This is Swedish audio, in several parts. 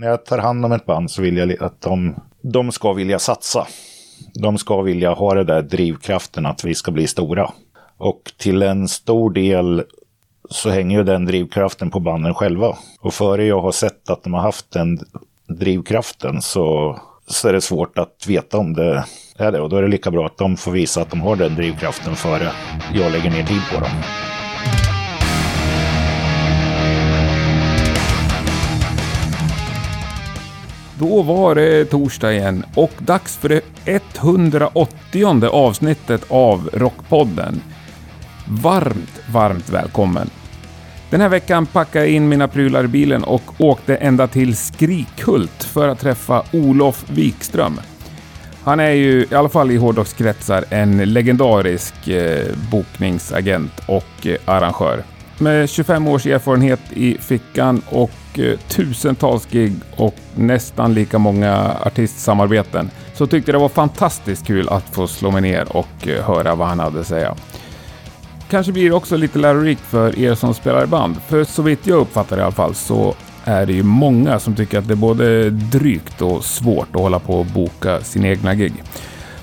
när jag tar hand om ett band så vill jag att de, de ska vilja satsa. De ska vilja ha det där drivkraften att vi ska bli stora. Och till en stor del så hänger ju den drivkraften på banden själva. Och före jag har sett att de har haft den drivkraften så, så är det svårt att veta om det är det. Och då är det lika bra att de får visa att de har den drivkraften före jag lägger ner tid på dem. Då var det torsdag igen och dags för det 180 avsnittet av Rockpodden. Varmt, varmt välkommen! Den här veckan packade jag in mina prylar i bilen och åkte ända till Skrikhult för att träffa Olof Wikström. Han är ju, i alla fall i hårdrockskretsar, en legendarisk eh, bokningsagent och eh, arrangör. Med 25 års erfarenhet i fickan och Eh, tusentals gig och nästan lika många artistsamarbeten så tyckte jag det var fantastiskt kul att få slå mig ner och eh, höra vad han hade att säga. Kanske blir det också lite lärorikt för er som spelar i band, för så vitt jag uppfattar det i alla fall så är det ju många som tycker att det är både drygt och svårt att hålla på och boka sina egna gig.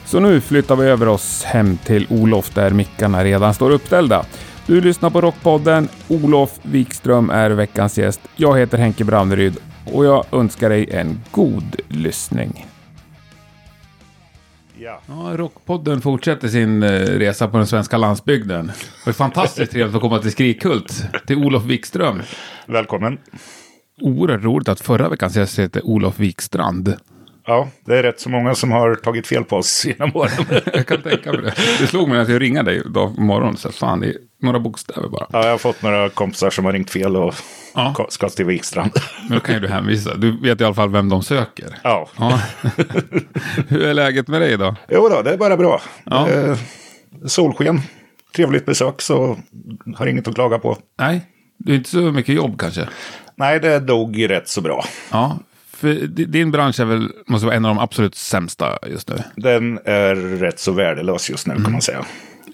Så nu flyttar vi över oss hem till Olof där mickarna redan står uppställda. Du lyssnar på Rockpodden. Olof Wikström är veckans gäst. Jag heter Henke Branneryd och jag önskar dig en god lyssning. Ja. Ja, Rockpodden fortsätter sin eh, resa på den svenska landsbygden. Det är fantastiskt trevligt att komma till Skrikhult, till Olof Wikström. Välkommen. Oerhört roligt att förra veckans gäst heter Olof Wikstrand. Ja, det är rätt så många som har tagit fel på oss genom åren. Jag kan tänka mig det. Det slog mig när jag ringde dig idag på morgonen. Så fan, det är några bokstäver bara. Ja, jag har fått några kompisar som har ringt fel och Ja. ska till Wikstrand. Men då kan ju du hänvisa. Du vet i alla fall vem de söker. Ja. Ja. Hur är läget med dig då? Jo då, det är bara bra. Ja. Är solsken, trevligt besök, så har inget att klaga på. Nej, det är inte så mycket jobb kanske. Nej, det dog rätt så bra. Ja, för di- din bransch är väl, måste vara en av de absolut sämsta just nu. Den är rätt så värdelös just nu kan man säga.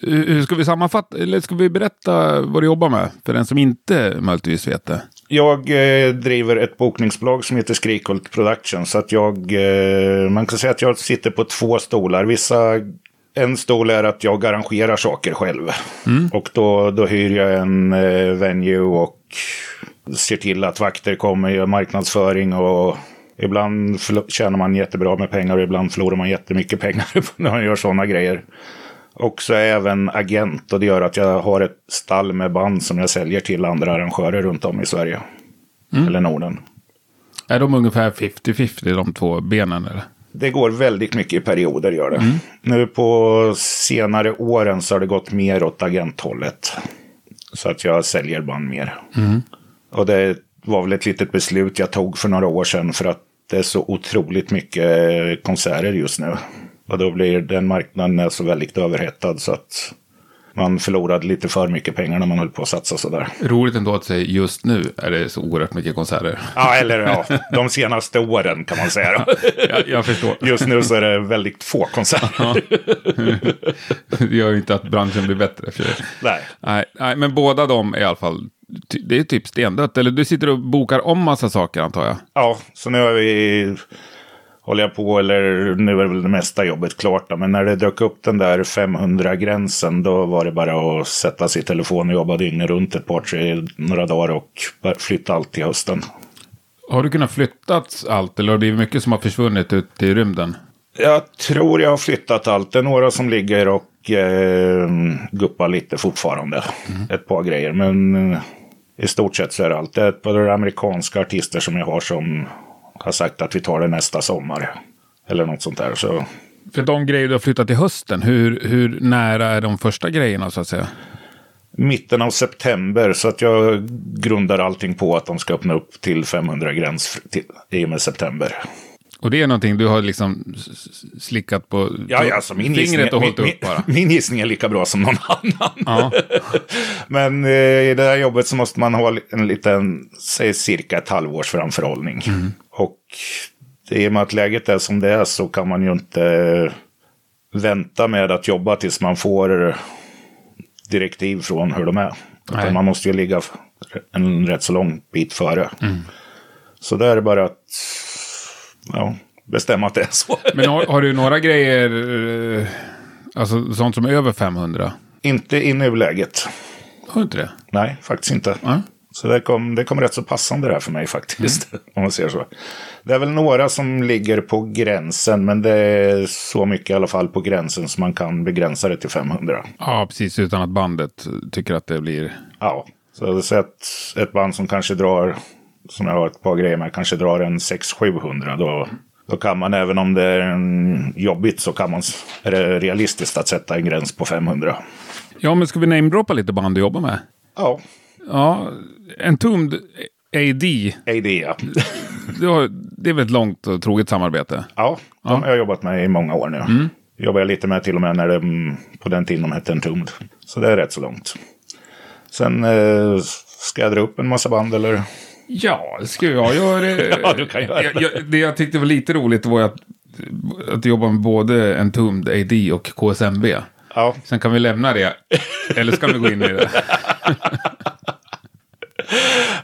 Hur ska vi sammanfatta, eller ska vi berätta vad du jobbar med? För den som inte möjligtvis vet det. Jag eh, driver ett bokningsbolag som heter Skrikult Production. Så att jag, eh, man kan säga att jag sitter på två stolar. Vissa, en stol är att jag arrangerar saker själv. Och då, då hyr jag en eh, venue och ser till att vakter kommer, gör marknadsföring och ibland tjänar man jättebra med pengar och ibland förlorar man jättemycket pengar när man gör sådana grejer. Och så är jag även agent och det gör att jag har ett stall med band som jag säljer till andra arrangörer runt om i Sverige. Eller Norden. Är de ungefär 50-50 de två benen eller? Det går väldigt mycket i perioder gör det. Nu på senare åren så har det gått mer åt agenthållet. Så att jag säljer band mer. Och det var väl ett litet beslut jag tog för några år sedan för att det är så otroligt mycket konserter just nu. Och då blir den marknaden är så väldigt överhettad så att man förlorade lite för mycket pengar när man höll på att satsa sådär. Roligt ändå att säga just nu är det så oerhört mycket konserter. Ja, eller ja, de senaste åren kan man säga. jag, jag förstår. Just nu så är det väldigt få konserter. Det gör ju inte att branschen blir bättre. Nej. Nej, nej, men båda de är i alla fall, det är typ stendött. Eller du sitter och bokar om massa saker antar jag. Ja, så nu har vi, håller jag på, eller nu är väl det mesta jobbet klart då, men när det dök upp den där 500-gränsen då var det bara att sätta sig i telefon och jobba dygnet runt ett par, tre, några dagar och flytta allt till hösten. Har du kunnat flytta allt eller har det blivit mycket som har försvunnit ut i rymden? Jag tror jag har flyttat allt. Det är några som ligger och eh, guppar lite fortfarande. Ett par grejer, men eh, i stort sett så är det allt. Det är ett par amerikanska artister som jag har som har sagt att vi tar det nästa sommar. Eller något sånt där. Så För de grejer du har flyttat till hösten, hur, hur nära är de första grejerna så att säga? mitten av september. Så att jag grundar allting på att de ska öppna upp till 500-gräns till, i och med september. Och det är någonting du har liksom slickat på Ja, ja, alltså min, fingret och min, hållit upp min, bara? min gissning är lika bra som någon annan. Ja. Men eh, i det här jobbet så måste man ha en liten, säg cirka ett halvårs framförhållning. Och i och med att läget är som det är så kan man ju inte vänta med att jobba tills man får direktiv från hur de är. Utan man måste ju ligga en rätt så lång bit före. Så det är bara att ja, bestämma att det är så. Men har, har du några grejer, eh, alltså sånt som är över 500? Inte i nuläget. Har du inte det? Nej, faktiskt inte. Ja. Så det kom, det kom rätt så passande där för mig faktiskt. Om man ser så. Det är väl några som ligger på gränsen, men det är så mycket i alla fall på gränsen som man kan begränsa det till 500. Ja, precis. Utan att bandet tycker att det blir... Ja, så jag har sett ett band som kanske drar, som jag har ett par grejer med, kanske drar en 600-700. Då, då kan man, även om det är en jobbigt, så kan man, är det realistiskt att sätta en gräns på 500. Ja, men ska vi namedroppa lite band du jobbar med? Ja, Ja, Entombed AD. AD ja. Det, är väl ett långt och troget samarbete? Ja, de har jag jobbat med i många år nu. Jobbar jag lite med till och med när det på den tiden de hette Entombed. Så det är rätt så långt. Sen eh, ska jag dra upp en massa band eller? Ja, det ska jag göra. Ja, du kan göra det. Jag, jag, det jag tyckte var lite roligt var att, att jobba med både Entombed AD och KSMB. Ja, Sen kan vi lämna det. Eller ska vi gå in i det?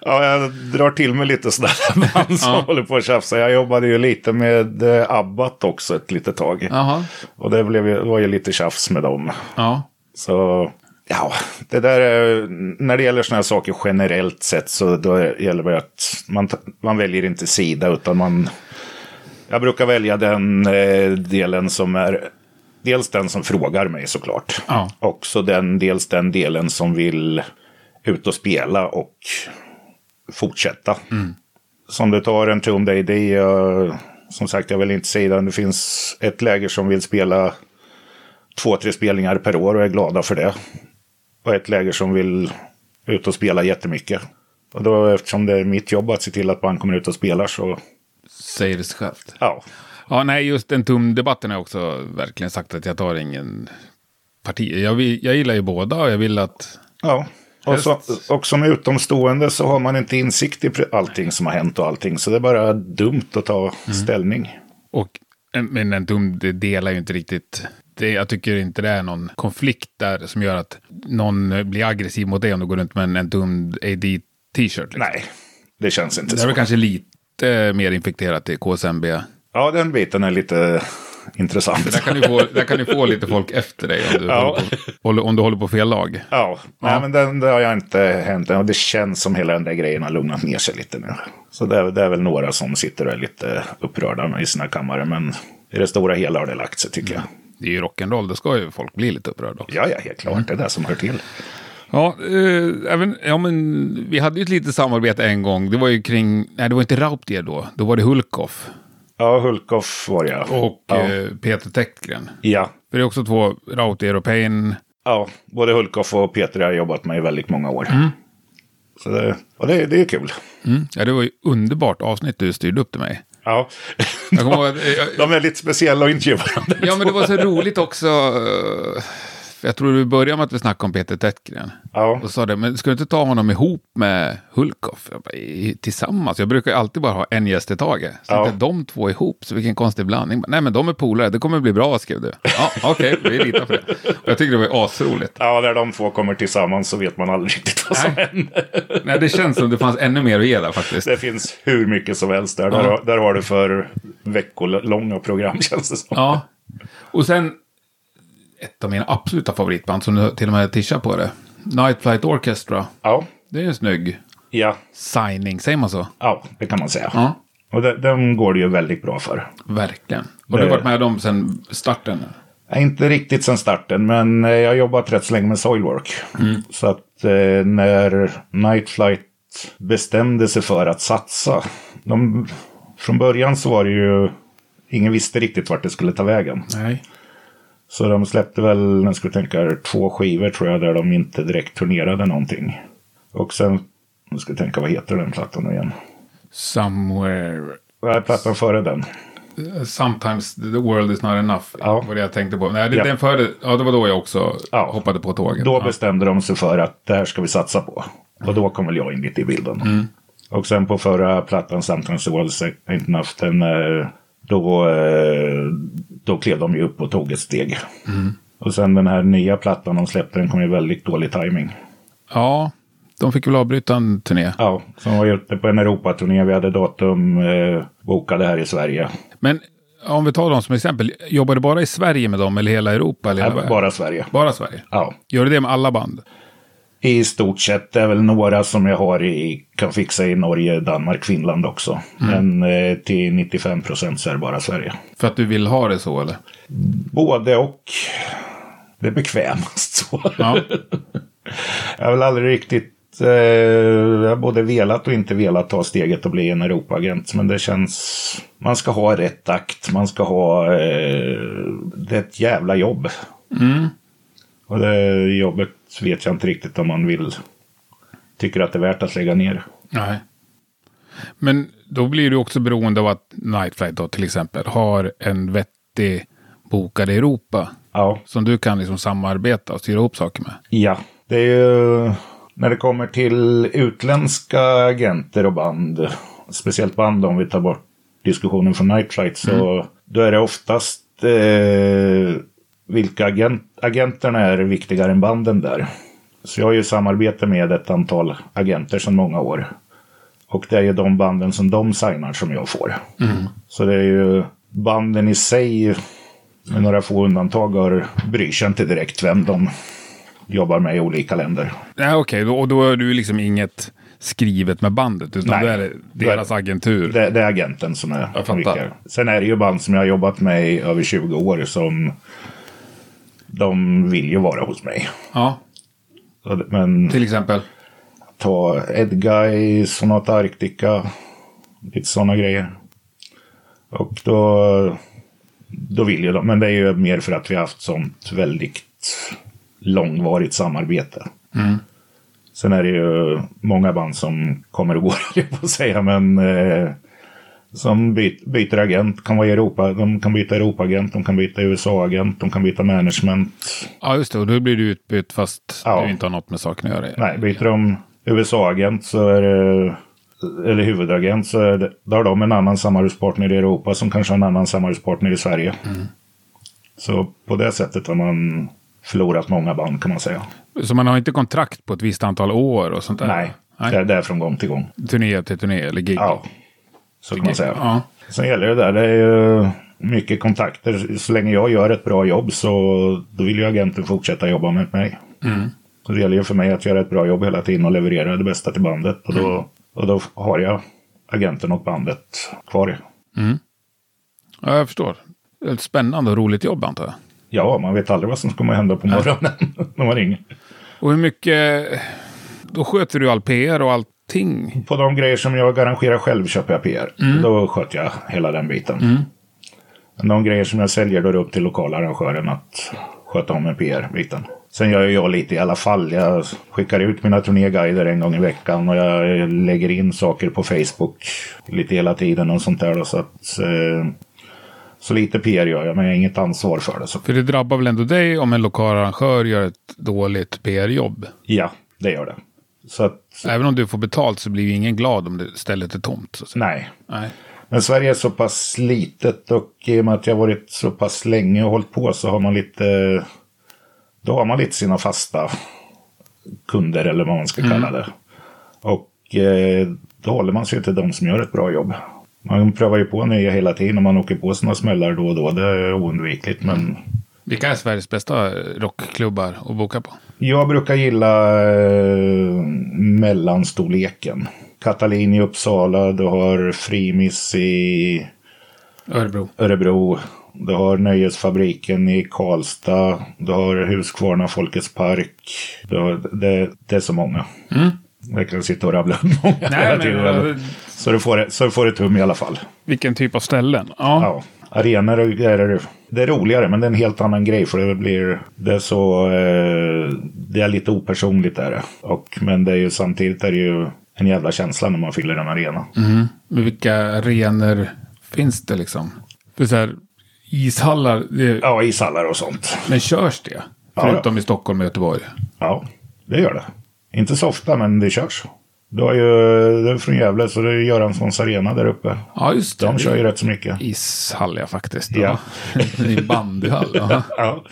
ja jag drar till med lite sådana band som Ja. håller på att tjafsa. Jag jobbade ju lite med eh, Abbat också ett litet tag. Jaha. Och det blev, var ju lite tjafs med dem. Ja. Så ja, det där är, när det gäller sådana här saker generellt sett så då gäller det att man, man väljer inte sida utan man... Jag brukar välja den eh, delen som är dels den som frågar mig såklart. Ja. Också den, dels den delen som vill ut och spela och fortsätta. Som du tar en Tomb Day, det är, som sagt jag vill inte säga det finns ett läger som vill spela två, tre spelningar per år och är glada för det. Och ett läger som vill ut och spela jättemycket. Och då eftersom det är mitt jobb att se till att man kommer ut och spelar så, Säger det sig självt. ja. Ja, nej, just den tumdebatten har jag också verkligen sagt att jag tar ingen parti. Jag, vill, jag gillar ju båda och jag vill att... Ja. Och, så, och som utomstående så har man inte insikt i allting som har hänt och allting. Så det är bara dumt att ta ställning. Och, men en det delar ju inte riktigt... Det, jag tycker inte det är någon konflikt där som gör att någon blir aggressiv mot dig om du går runt med en, en tum AD-t-shirt. Liksom. Nej, det känns inte Det är väl så. kanske lite mer infekterat i KSMB. Ja, den biten är lite intressant. Där kan, du få, där kan du få lite folk efter dig om du, Ja. håller, på, om du håller på fel lag. Ja, Nej, men den, det har jag inte hänt än. Och det känns som hela den där grejen har lugnat ner sig lite nu. Så det är, det är väl några som sitter och är lite upprörda i sina kammare. Men i det stora hela har det lagt sig tycker jag. Det är ju rock'n'roll, då ska ju folk bli lite upprörda också. Ja, ja, helt klart. Det är det som hör till. Ja, eh, även, ja, men vi hade ju ett litet samarbete en gång. Det var ju kring, nej det var inte Rauptier då, då var det Hulkoff Ja, Hulkoff var det ja. och ja. eh, Peter Täckgren. ja. För det är också två, Rautier och Payne. Ja, både Hulkoff och Peter har jobbat med i väldigt många år. Så det, och det, det är kul. Mm. Ja, det var ju underbart avsnitt du styrde upp till mig. Ja. Kommer ihåg eh, jag, De är lite speciella att intervjua varandra. ja, men det var så roligt också. Jag tror du började med att vi snackade om Peter Täckgren. Ja. Och sa det, men ska du inte ta honom ihop med Hulkoff? Jag bara, "I- tillsammans? Jag brukar alltid bara ha en gäst i taget. Så Ja. inte de två ihop, så vilken konstig blandning. Nej, men de är polare, det kommer bli bra, skrev du. Ja, okej, vi litar på det. Och jag tyckte det var asroligt. Ja, när de två kommer tillsammans så vet man aldrig riktigt vad som Nej. händer. Nej, det känns som det fanns ännu mer att ge där faktiskt. Det finns hur mycket som helst där. Där, Ja. har- där har du för veckolånga program känns det som. Ja. Och sen, ett av mina absoluta favoritband, som du till och med tishar på det. Night Flight Orchestra. Ja, Det är en snygg ja, signing, säger man så? ja det kan man säga. Ja, Och de, de går det ju väldigt bra för. verkligen. Och du har Det- varit med dem sedan starten? Nej, Inte riktigt sedan starten, men eh, jag har jobbat rätt så länge med Soilwork. Så att eh, när Night Flight bestämde sig för att satsa. De, från början så var det ju... Ingen visste riktigt vart det skulle ta vägen. Nej. Så de släppte väl, jag skulle tänka, två skivor tror jag, där de inte direkt turnerade någonting. Och sen, jag ska tänka, vad heter den plattan nu igen? Somewhere. Vad är plattan före den? Sometimes the world is not enough. Ja. var det jag tänkte på. Nej, det, Ja. den före, ja, det var då jag också Ja. hoppade på tåget. Då ja. bestämde de sig för att det här ska vi satsa på. Och då kom väl jag in lite i bilden. Och sen på förra plattan, Sometimes the world is not enough, den, eh, då, eh, då klev de ju upp och tog ett steg. Och sen den här nya plattan de släppte, den kom ju väldigt dålig timing. Ja, De fick väl avbryta en turné. Ja, som var ute på en Europaturné. Vi hade datum eh, bokade här i Sverige. Men om vi tar dem som exempel. Jobbar du bara i Sverige med dem eller hela Europa? Eller hela Ja, världen? bara Sverige. bara Sverige? Ja. Gör du det med alla band? I stort sett. Det är väl några som jag har i, kan fixa i Norge, Danmark, Finland också. Men eh, till 95 procent så är det bara Sverige. För att du vill ha det så eller? Både och. Det är bekvämast så. Ja. Jag har väl aldrig riktigt... Eh, jag har både velat och inte velat ta steget och bli en Europaagent. Men det känns... Man ska ha rätt akt. Man ska ha... Eh, det är ett jävla jobb. Och det jobbet vet jag inte riktigt om man vill... Tycker att det är värt att lägga ner. Nej. Men då blir du också beroende av att Night Flight då till exempel har en vettig bokad i Europa. Ja. Som du kan liksom samarbeta och styra ihop saker med. Ja, det är ju när det kommer till utländska agenter och band, speciellt band om vi tar bort diskussionen från Night Flight, så då är det oftast eh, vilka agent, agenterna är viktigare än banden där. Så jag har ju samarbete med ett antal agenter sedan många år. Och det är ju de banden som de signar som jag får. Så det är ju banden i sig, med några få undantag, har, bryr sig inte direkt vem de jobbar med i olika länder. Ja, okej, då, och då är du liksom inget skrivet med bandet, utan Nej. då är det deras agentur. Det, det är agenten som är Jag fattar. Sen är det ju band som jag har jobbat med i över 20 år som de vill ju vara hos mig. Ja, Men till exempel. ta Edguy, Sonata Arctica, lite sådana grejer. Och då, då vill ju de, men det är ju mer för att vi har haft sånt väldigt långvarigt samarbete. Sen är det ju många band som kommer och går, jag på att säga, men eh, som byt, byter agent, kan vara i Europa, de kan byta Europaagent, de kan byta USA-agent, de kan byta management. Ja, just det. Och då blir du utbytt fast Ja. du inte har något med saken att göra. Nej, byter de USA-agent så är det, eller huvudagent så är det, då har de en annan samarbetspartner i Europa som kanske har en annan samarbetspartner i Sverige. Så på det sättet har man förlorat många band kan man säga. Så man har inte kontrakt på ett visst antal år och sånt där? Nej, Nej. Det, är, det är från gång till gång. Turné till turné eller gig? Ja, så kan man säga. Ja. Sen gäller det där, det är ju mycket kontakter. Så länge jag gör ett bra jobb så då vill ju agenten fortsätta jobba med mig. Så det gäller ju för mig att göra ett bra jobb hela tiden och leverera det bästa till bandet. Och då, och då har jag agenten och bandet kvar. ja, jag förstår. Ett spännande och roligt jobb antar jag. Ja, man vet aldrig vad som kommer hända på morgonen när man ringer. Och hur mycket... Då sköter du all PR och allting. På de grejer som jag arrangerar själv köper jag PR. Då sköter jag hela den biten. Men de grejer som jag säljer då är det upp till lokala arrangören att sköta om med PR-biten. Sen gör jag lite i alla fall. Jag skickar ut mina turnéguider en gång i veckan och jag lägger in saker på Facebook lite hela tiden och sånt där. Då, så, att, eh, så lite PR gör jag, men jag har inget ansvar för det. Så För det drabbar väl ändå dig om en lokal arrangör gör ett dåligt PR-jobb. ja, det gör det. Så att, Även om du får betalt så blir ju ingen glad om det stället är tomt. Nej. Nej. Men Sverige är så pass litet och i och med att jag varit så pass länge och hållit på så har man lite... Då har man lite sina fasta kunder eller vad man ska kalla det. Och eh, då håller man sig till de som gör ett bra jobb. Man prövar ju på nya hela tiden och man åker på sina smällar då och då. Det är oundvikligt men Vilka är Sveriges bästa rockklubbar att boka på? Jag brukar gilla eh, mellanstorleken. Katalin i Uppsala, du har Frimis i Örebro. Örebro. Du har Nöjesfabriken i Karlstad. Du har Huskvarna Folkets Park. Har, det, det är så många. Jag kan sitta och rabbla upp många Nej, men, Så du får, så du får ett tum i alla fall. Vilken typ av ställen? Ja. Ja. Arenor och grejer, det är roligare men det är en helt annan grej för det blir det är så eh, det är lite opersonligt är det. Och, men det är ju samtidigt är det ju en jävla känsla när man fyller en arena. Men vilka arenor finns det liksom? För så här, ishallar, det, Ja, ishallar och sånt. men körs det? Ja, Förutom i Stockholm och Göteborg. Ja, det gör det. Inte så ofta, men det körs. Du har ju, det är från Gävle, så det är Göranssons arena där uppe. Ja, just det. De kör ju rätt så mycket. Ishall, ja faktiskt. Ja. I bandyhall. Ja. Ja.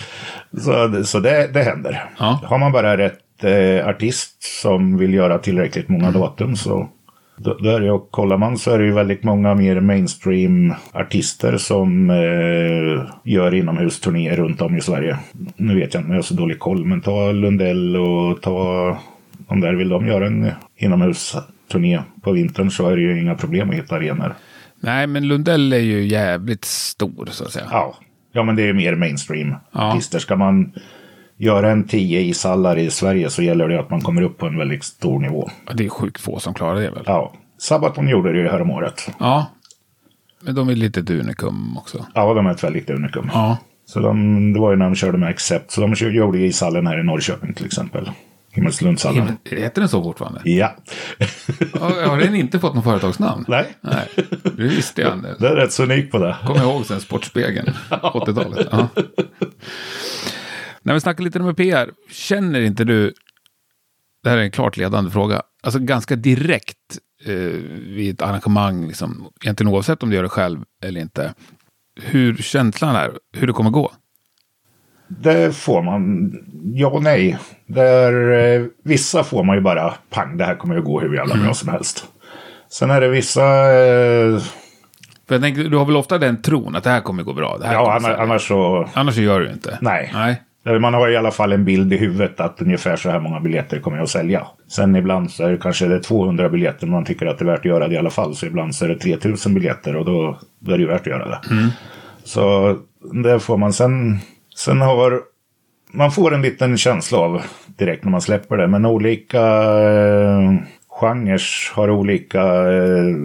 Så, så det, det händer. Ja. Har man bara rätt eh, artist som vill göra tillräckligt många datum så då, är det, och kollar man så är det ju väldigt många mer mainstream artister som eh, gör inomhusturnéer runt om i Sverige. Nu vet jag inte, jag har så dålig koll, men ta Lundell och ta de där. Vill de göra en inomhusturné på vintern så är det ju inga problem att hitta arenor. Nej, men Lundell är ju jävligt stor så att säga. Ja, ja men det är mer mainstream Ja. Ska man göra en 10 ishallar i Sverige så gäller det att man kommer upp på en väldigt stor nivå. Ja, Det är sjukt få som klarar det väl? Ja, Sabaton gjorde det ju häromåret. Ja. Men de är lite ett unikum också. Ja, de är ett väldigt unikum. Ja. Så de, det var ju när de körde med Accept. Så de gjorde ishallen här i Norrköping till exempel. Himmelslundshallen. Heter den så fortfarande? Ja. Har den inte fått något företagsnamn? Nej, Nej, det visste jag. inte. det är rätt så unik på det. Kommer ihåg sen Sportspegeln, 80-talet. Ja. När vi snackar lite om PR, känner inte du, det här är en klart ledande fråga, alltså ganska direkt eh, vid ett arrangemang, liksom, egentligen oavsett om du gör det själv eller inte, hur känslan är, hur det kommer gå? Det får man. Ja och nej. Där, eh, vissa får man ju bara pang, det här kommer ju gå hur jävla bra som helst. Sen är det vissa... Eh, För jag tänker, du har väl ofta den tron att det här kommer gå bra? Det här ja, annars, annars så... annars så gör du inte. Nej. Nej. Eh, Man har i alla fall en bild i huvudet att ungefär så här många biljetter kommer jag att sälja. Sen ibland så är det kanske det är 200 biljetter man tycker att det är värt att göra det i alla fall. Så ibland så är det 3000 biljetter och då, då är det ju värt att göra det. Så det får man. Sen, sen har man får en liten känsla av direkt när man släpper det. Men olika eh, genrer har olika eh,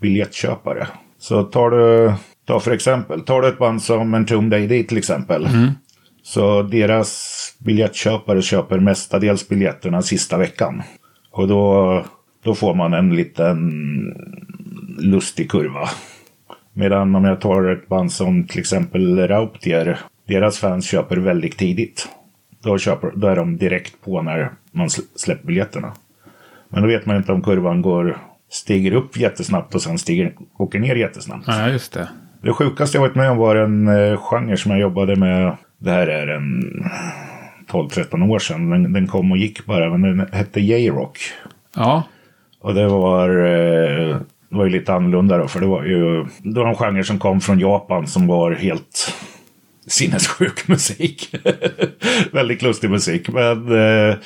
biljettköpare. Så tar du, ta för exempel, tar du ett band som Entombed AD till exempel. Så deras biljettköpare köper mestadels biljetterna sista veckan. Och då, då får man en liten lustig kurva. Medan om jag tar ett band som till exempel Rauptier. Deras fans köper väldigt tidigt. Då, köper, då är de direkt på när man sl- släpper biljetterna. Men då vet man inte om kurvan går, stiger upp jättesnabbt och sen stiger, åker ner jättesnabbt. Ja, just det. Det sjukaste jag varit med om var en eh, genre som jag jobbade med. Det här är en 12-13 år sedan. Den, den kom och gick bara. Men den hette J-Rock. Ja, Och det var, eh, det var ju lite annorlunda då. För det var ju det var en genre som kom från Japan som var helt sinnessjuk musik. Väldigt lustig musik. Men eh,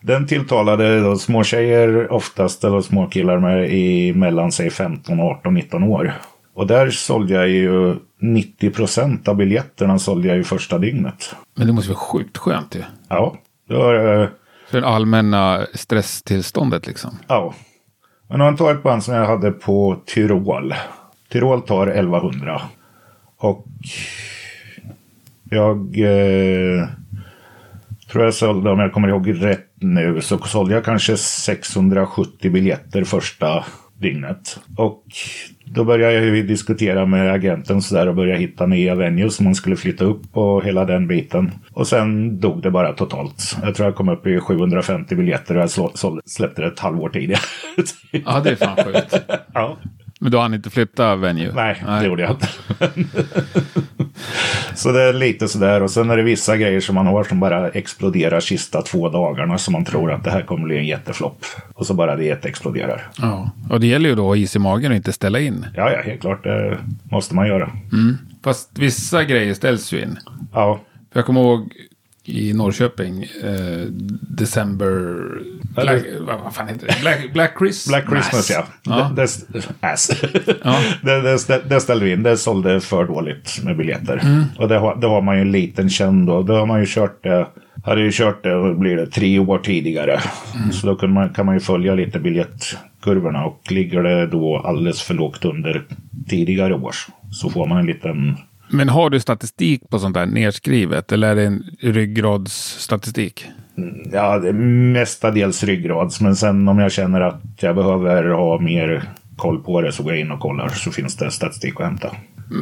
den tilltalade då små tjejer oftast, eller små killar med i mellan sig 15, 18, 19 år. Och där sålde jag ju 90 procent av biljetterna sålde jag ju första dygnet. men det måste vara sjukt skönt ju. Ja, det var, eh, För det allmänna stresstillståndet liksom. ja. Men om man tar ett band som jag hade på Tyrol. Tyrol tar 1100. Och jag eh, tror jag sålde, om jag kommer ihåg rätt nu, så sålde jag kanske 670 biljetter första dygnet. Och då började jag ju diskutera med agenten så där och börja hitta nya venues som man skulle flytta upp och hela den biten. Och sen dog det bara totalt. Jag tror jag kom upp i 750 biljetter och jag släppte det ett halvår tidigare. Ja, det är fan sjukt. ja, Men du hann inte flytta venue? nej, det gjorde jag inte. Så det är lite sådär och sen är det vissa grejer som man har som bara exploderar sista två dagarna som man tror att det här kommer bli en jätteflopp. Och så bara det exploderar. Ja, och det gäller ju då att ha is i magen och inte ställa in. Ja, ja, helt klart. Det måste man göra. Fast vissa grejer ställs ju in. Ja, För jag kommer ihåg i Norrköping, eh, December... Black, vad fan heter det? Black, Black Christmas. Black Christmas ja. Ja. Det, det, ass. Ja. det, det, det ställde vi in. Det sålde för dåligt med biljetter. Mm. Och det har, det har man ju en liten känn då. Då har man ju kört det. Hade ju kört det, vad blir det, tre år tidigare. Mm. Så då kan man, kan man ju följa lite biljettkurvorna. Och ligger det då alldeles för lågt under tidigare års. Så får man en liten Men har du statistik på sånt där nedskrivet? Eller är det en ryggradsstatistik? Ja, det är mestadels ryggrads. Men sen om jag känner att jag behöver ha mer koll på det så går jag in och kollar. Så finns det statistik att hämta.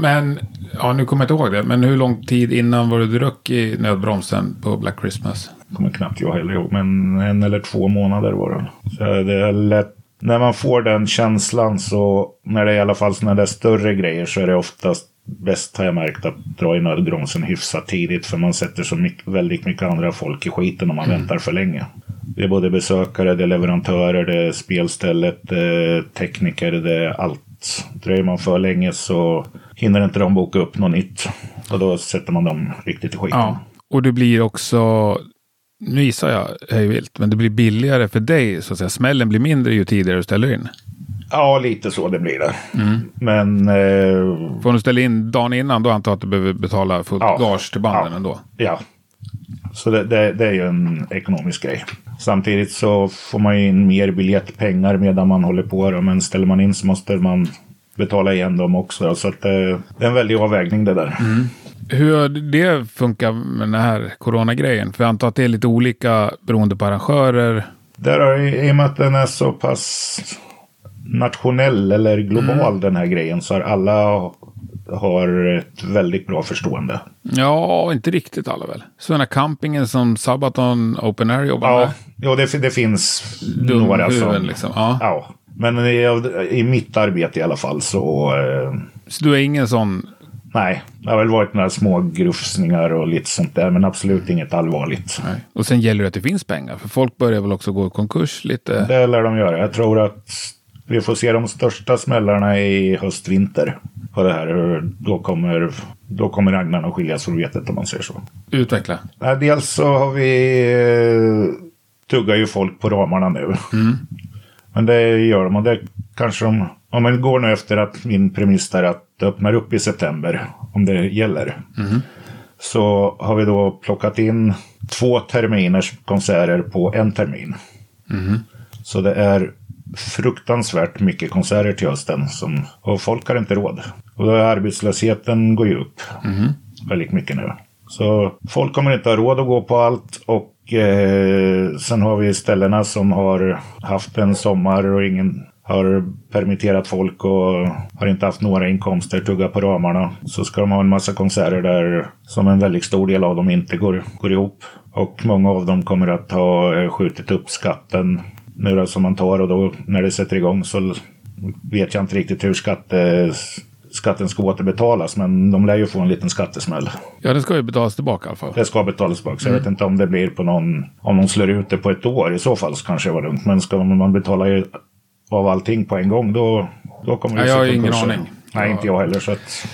Men, ja nu kommer jag inte ihåg det, men hur lång tid innan var du röck i nödbromsen på Black Christmas? kommer knappt jag heller ihåg. Men en eller två månader var det. Så det är lätt. När man får den känslan så, när det är i alla fall sådana där större grejer så är det oftast bäst har jag märkt att dra i nödbromsen hyfsat tidigt. För man sätter så mycket, väldigt mycket andra folk i skiten om man väntar för länge. Det är både besökare, det är leverantörer, det är spelstället, det är tekniker, det är allt. Dröjer man för länge så hinner inte de boka upp något nytt. Och då sätter man dem riktigt i skiten. Ja, och det blir också, nu gissar jag hej vilt, men det blir billigare för dig så att säga. Smällen blir mindre ju tidigare du ställer in. Ja, lite så det blir det. Men eh, Får du ställa in dagen innan då antar jag att du behöver betala fullt Ja. gage till banden Ja. ändå. ja, så det, det, det är ju en ekonomisk grej. Samtidigt så får man ju in mer biljettpengar medan man håller på. Då. Men ställer man in så måste man betala igen dem också. Då. Så att det, det är en väldig avvägning det där. Hur har det funkat med den här coronagrejen? För jag antar att det är lite olika beroende på arrangörer. Där har, I och med att den är så pass nationell eller global den här grejen så har alla har ett väldigt bra förstående. Ja, inte riktigt alla väl. Så den här campingen som Sabaton Open Air jobbar Ja, med. jo, det, det finns Dumhuvuden några som... liksom. Ja. Ja, men i, i mitt arbete i alla fall så... Eh, Så du är ingen sån... nej, det har väl varit några små grufsningar och lite sånt där, men absolut inget allvarligt. Nej. Och sen gäller det att det finns pengar. För folk börjar väl också gå i konkurs lite. Det lär de göra. Jag tror att vi får se de största smällarna i höst-vinter på det här. Då kommer, då kommer agnarna att skiljas från vetet om man säger så. Utveckla. Dels så har vi... eh, Tuggar ju folk på ramarna nu. Men det gör de och det kanske de... Om man går nu efter att min premiss är att det öppnar upp i september, om det gäller. Så har vi då plockat in två terminers konserter på en termin. Så det är fruktansvärt mycket konserter till hösten. Som, och folk har inte råd. Och arbetslösheten går ju upp väldigt mycket nu. Så folk kommer inte ha råd att gå på allt. Och eh, sen har vi ställena som har haft en sommar och ingen har permitterat folk och har inte haft några inkomster, tugga på ramarna. Så ska de ha en massa konserter där som en väldigt stor del av dem inte går, går ihop. Och många av dem kommer att ha eh, skjutit upp skatten nu då, som man tar och då när det sätter igång så vet jag inte riktigt hur skatte, skatten ska återbetalas. Men de lär ju få en liten skattesmäll. Ja, det ska ju betalas tillbaka i alla fall. Det ska betalas tillbaka. Så jag vet inte om det blir på någon... Om de slår ut det på ett år. I så fall så kanske det var lugnt. Men ska man betala av allting på en gång då, då kommer det Ja, jag har ingen konkurser. aning. Nej, inte jag heller. Så, att,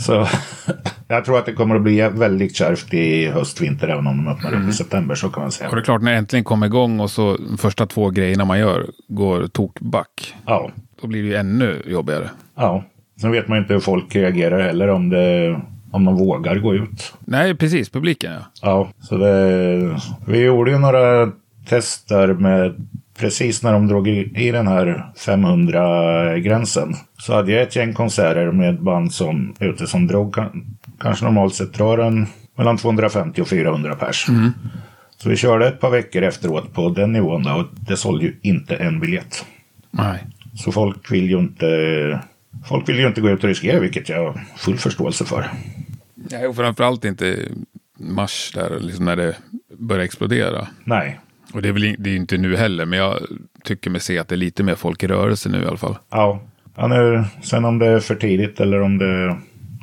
så jag tror att det kommer att bli väldigt kärvt i höst, vinter. Även om de öppnar Mm. upp i september så kan man säga. Och det är klart, när det äntligen kommer igång och så första två grejerna man gör går tokback. Ja, Då blir det ju ännu jobbigare. ja. Sen vet man inte hur folk reagerar heller. Om, det, om de vågar gå ut. Nej, precis. Publiken ja. Ja, så det, vi gjorde ju några tester med precis när de drog i, i den här 500-gränsen. Så hade jag ett gäng konserter med band som ute som drog kan, kanske normalt sett drar en mellan 250 och 400 pers. Så vi körde ett par veckor efteråt på den nivån då, och det sålde ju inte en biljett. Nej. Så folk vill ju inte Folk vill ju inte gå ut och riskera, vilket jag har full förståelse för. Nej, och framförallt inte mars där, liksom när det börjar explodera. Nej, Och det är väl det är inte nu heller, men jag tycker mig se att det är lite mer folk i rörelse nu i alla fall. Ja, ja nu, sen om det är för tidigt eller om det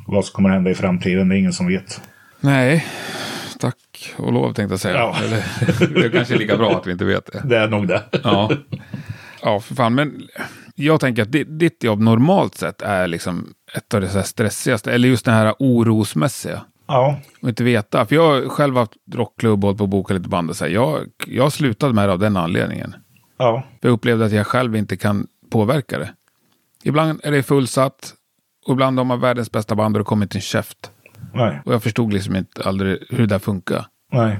vad som kommer hända i framtiden, det är ingen som vet. Nej, tack och lov tänkte jag säga. Ja. Eller, det är kanske lika bra att vi inte vet det. Det är nog det. Ja, ja för fan. Men jag tänker att di- ditt jobb normalt sett är liksom ett av det här stressigaste, eller just den här orosmässiga. Ja, Och inte veta. För jag har själv haft rockklubb och på boka lite band och så här. Jag, jag slutade med det av den anledningen. ja, För jag upplevde att jag själv inte kan påverka det. Ibland är det fullsatt och ibland har man världens bästa band och det kommer inte en käft. nej, Och jag förstod liksom inte aldrig hur det där funkar. nej.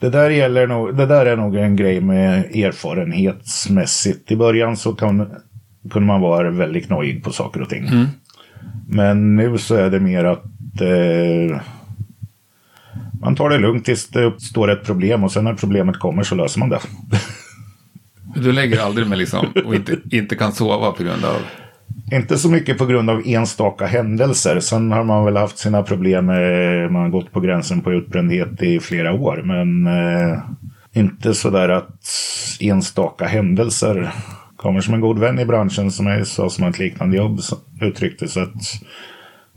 Det där, gäller nog, det där är nog en grej med erfarenhetsmässigt. I början så kan, kunde man vara väldigt nojig på saker och ting. Men nu så är det mer att eh, man tar det lugnt tills det uppstår ett problem och sen när problemet kommer så löser man det. Du lägger aldrig med liksom och inte, inte kan sova på grund av... Inte så mycket på grund av enstaka händelser. Sen har man väl haft sina problem man har gått på gränsen på utbrändhet i flera år. Men eh, inte så där att enstaka händelser kommer som en god vän i branschen som jag sa som ett liknande jobb uttryckte så att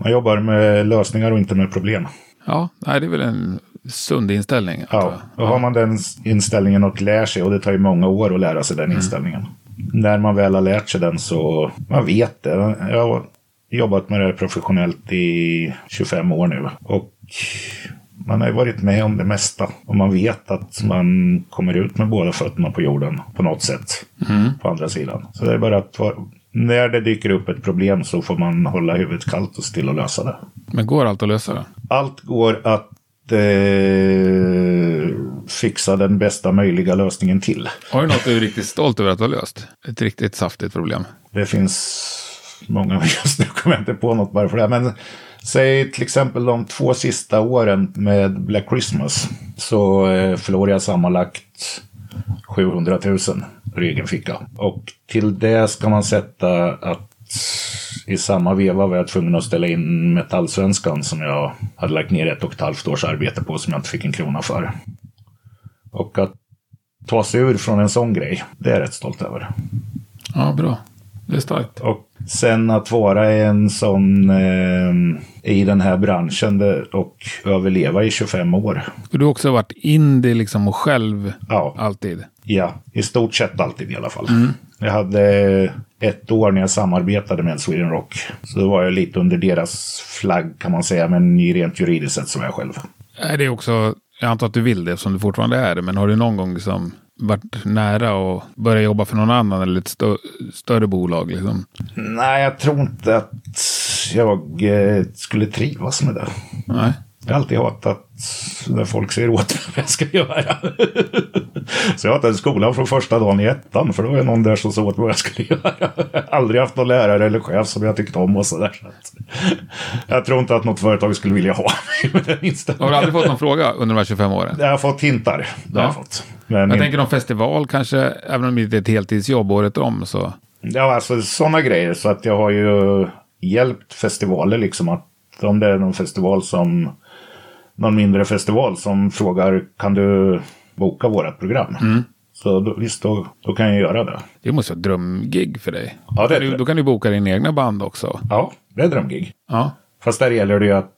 Man jobbar med lösningar och inte med problem. Ja, nej, det är väl en sund inställning. Ja, och har man den inställningen och lär sig, och det tar ju många år att lära sig den inställningen. När man väl har lärt sig den så, man vet det. Jag har jobbat med det professionellt i 25 år nu. Och man har ju varit med om det mesta. Och man vet att man kommer ut med båda fötterna på jorden på något sätt. På andra sidan. Så det är bara att när det dyker upp ett problem så får man hålla huvudet kallt och still och lösa det. Men går allt att lösa det? Allt går att eh, fixa den bästa möjliga lösningen till. Har du något du är riktigt stolt över att du har löst? Ett riktigt saftigt problem. Det finns många, just nu kommer jag inte på något bara för det. Men säg till exempel de två sista åren med Black Christmas. Så eh, förlorade jag sammanlagt 700 000 ur egen ficka. Och till det ska man sätta att i samma veva var jag tvungen att ställa in Metallsvenskan som jag hade lagt ner ett och ett halvt års arbete på som jag inte fick en krona för. Och att ta sig ur från en sån grej, det är jag rätt stolt över. Ja, bra. Det är starkt. Och sen att vara en sån eh, i den här branschen och överleva i 25 år. Du har också varit indie liksom och själv Ja, alltid. ja, i stort sett alltid i alla fall. Jag hade ett år när jag samarbetade med Sweden Rock. Så då var jag lite under deras flagg kan man säga, men i rent juridiskt sett så var jag själv. Är det också, jag antar att du vill det eftersom du fortfarande är det, men har du någon gång liksom varit nära att börja jobba för någon annan eller ett stö större bolag? Liksom? Nej, jag tror inte att jag eh, skulle trivas med det. Nej. Jag har alltid hatat när folk säger åt mig vad jag ska göra. Så jag hatade skolan från första dagen i ettan. För då var det någon där som sa åt mig vad jag skulle göra. Jag har aldrig haft någon lärare eller chef som jag tyckte om och sådär. Så jag tror inte att något företag skulle vilja ha mig med den Har du aldrig fått någon fråga under de här 25 åren? Jag har fått hintar. Det har Ja. jag fått. Men Jag min- tänker någon festival kanske, även om det inte är ett heltidsjobb året om så. Ja, alltså sådana grejer. Så att jag har ju hjälpt festivaler liksom att om det är någon festival som någon mindre festival som frågar kan du boka vårat program? Så då, visst, då, då kan jag göra det. Det måste vara drömgig för dig. Ja, det är du, det. Då kan du boka din egna band också. Ja, det är drömgig. Ja. Fast där gäller det ju att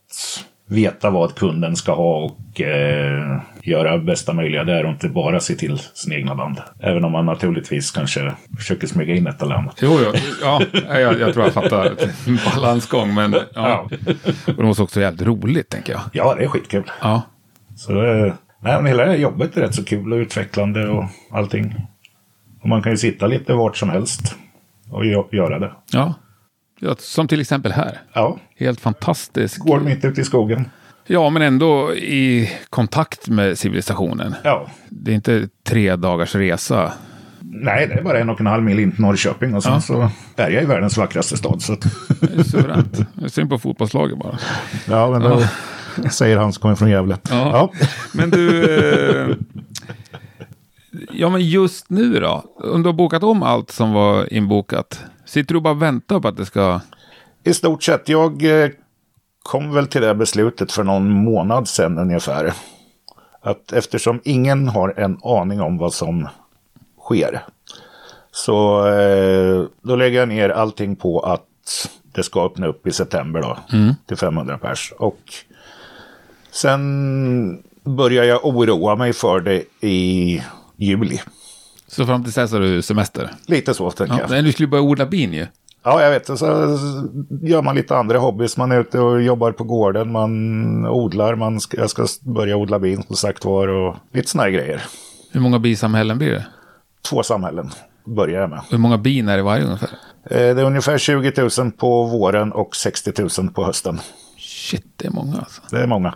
veta vad kunden ska ha och eh, göra bästa möjliga där och inte bara se till sin egna band. Även om man naturligtvis kanske försöker smyga in ett eller annat. Jo, jo. Ja, jag, jag tror jag fattar balansgång. Men ja. Ja. Och det måste också vara jävligt roligt, tänker jag. Ja, det är skitkul. Ja. Så nej, men hela jobbet är rätt så kul och utvecklande och allting. Och man kan ju sitta lite vart som helst och gö- göra det. ja. Ja, som till exempel här. Ja, Helt fantastisk. går mitt ute i skogen. Ja, men ändå i kontakt med civilisationen. Ja, Det är inte tre dagars resa. nej, det är bara en och en halv mil in till Norrköping och sen Ja. så är jag i världens vackraste stad. Så att, suveränt. Ser på fotbollslaget bara. ja, men då säger han som kommer från Gävle. Ja. Men du... Eh, ja, men just nu då? Om du har bokat om allt som var inbokat. Sitter du bara och väntar på att det ska... I stort sett, jag eh, kom väl till det beslutet för någon månad sedan ungefär. Att eftersom ingen har en aning om vad som sker. Så eh, då lägger jag ner allting på att det ska öppna upp i september då. Till 500 pers. Och sen börjar jag oroa mig för det i juli. Så fram till dess har du semester? Lite så tänker Ja, jag. men du skulle börja odla bin ju. Ja, jag vet. Så gör man lite andra hobbys. Man är ute och jobbar på gården, man odlar, man ska, jag ska börja odla bin som sagt var och lite såna här grejer. Hur många bisamhällen blir det? Två samhällen börjar jag med. Hur många bin är det varje ungefär? Eh, Det är ungefär 20 000 på våren och 60 000 på hösten. Shit, det är många alltså. Det är många.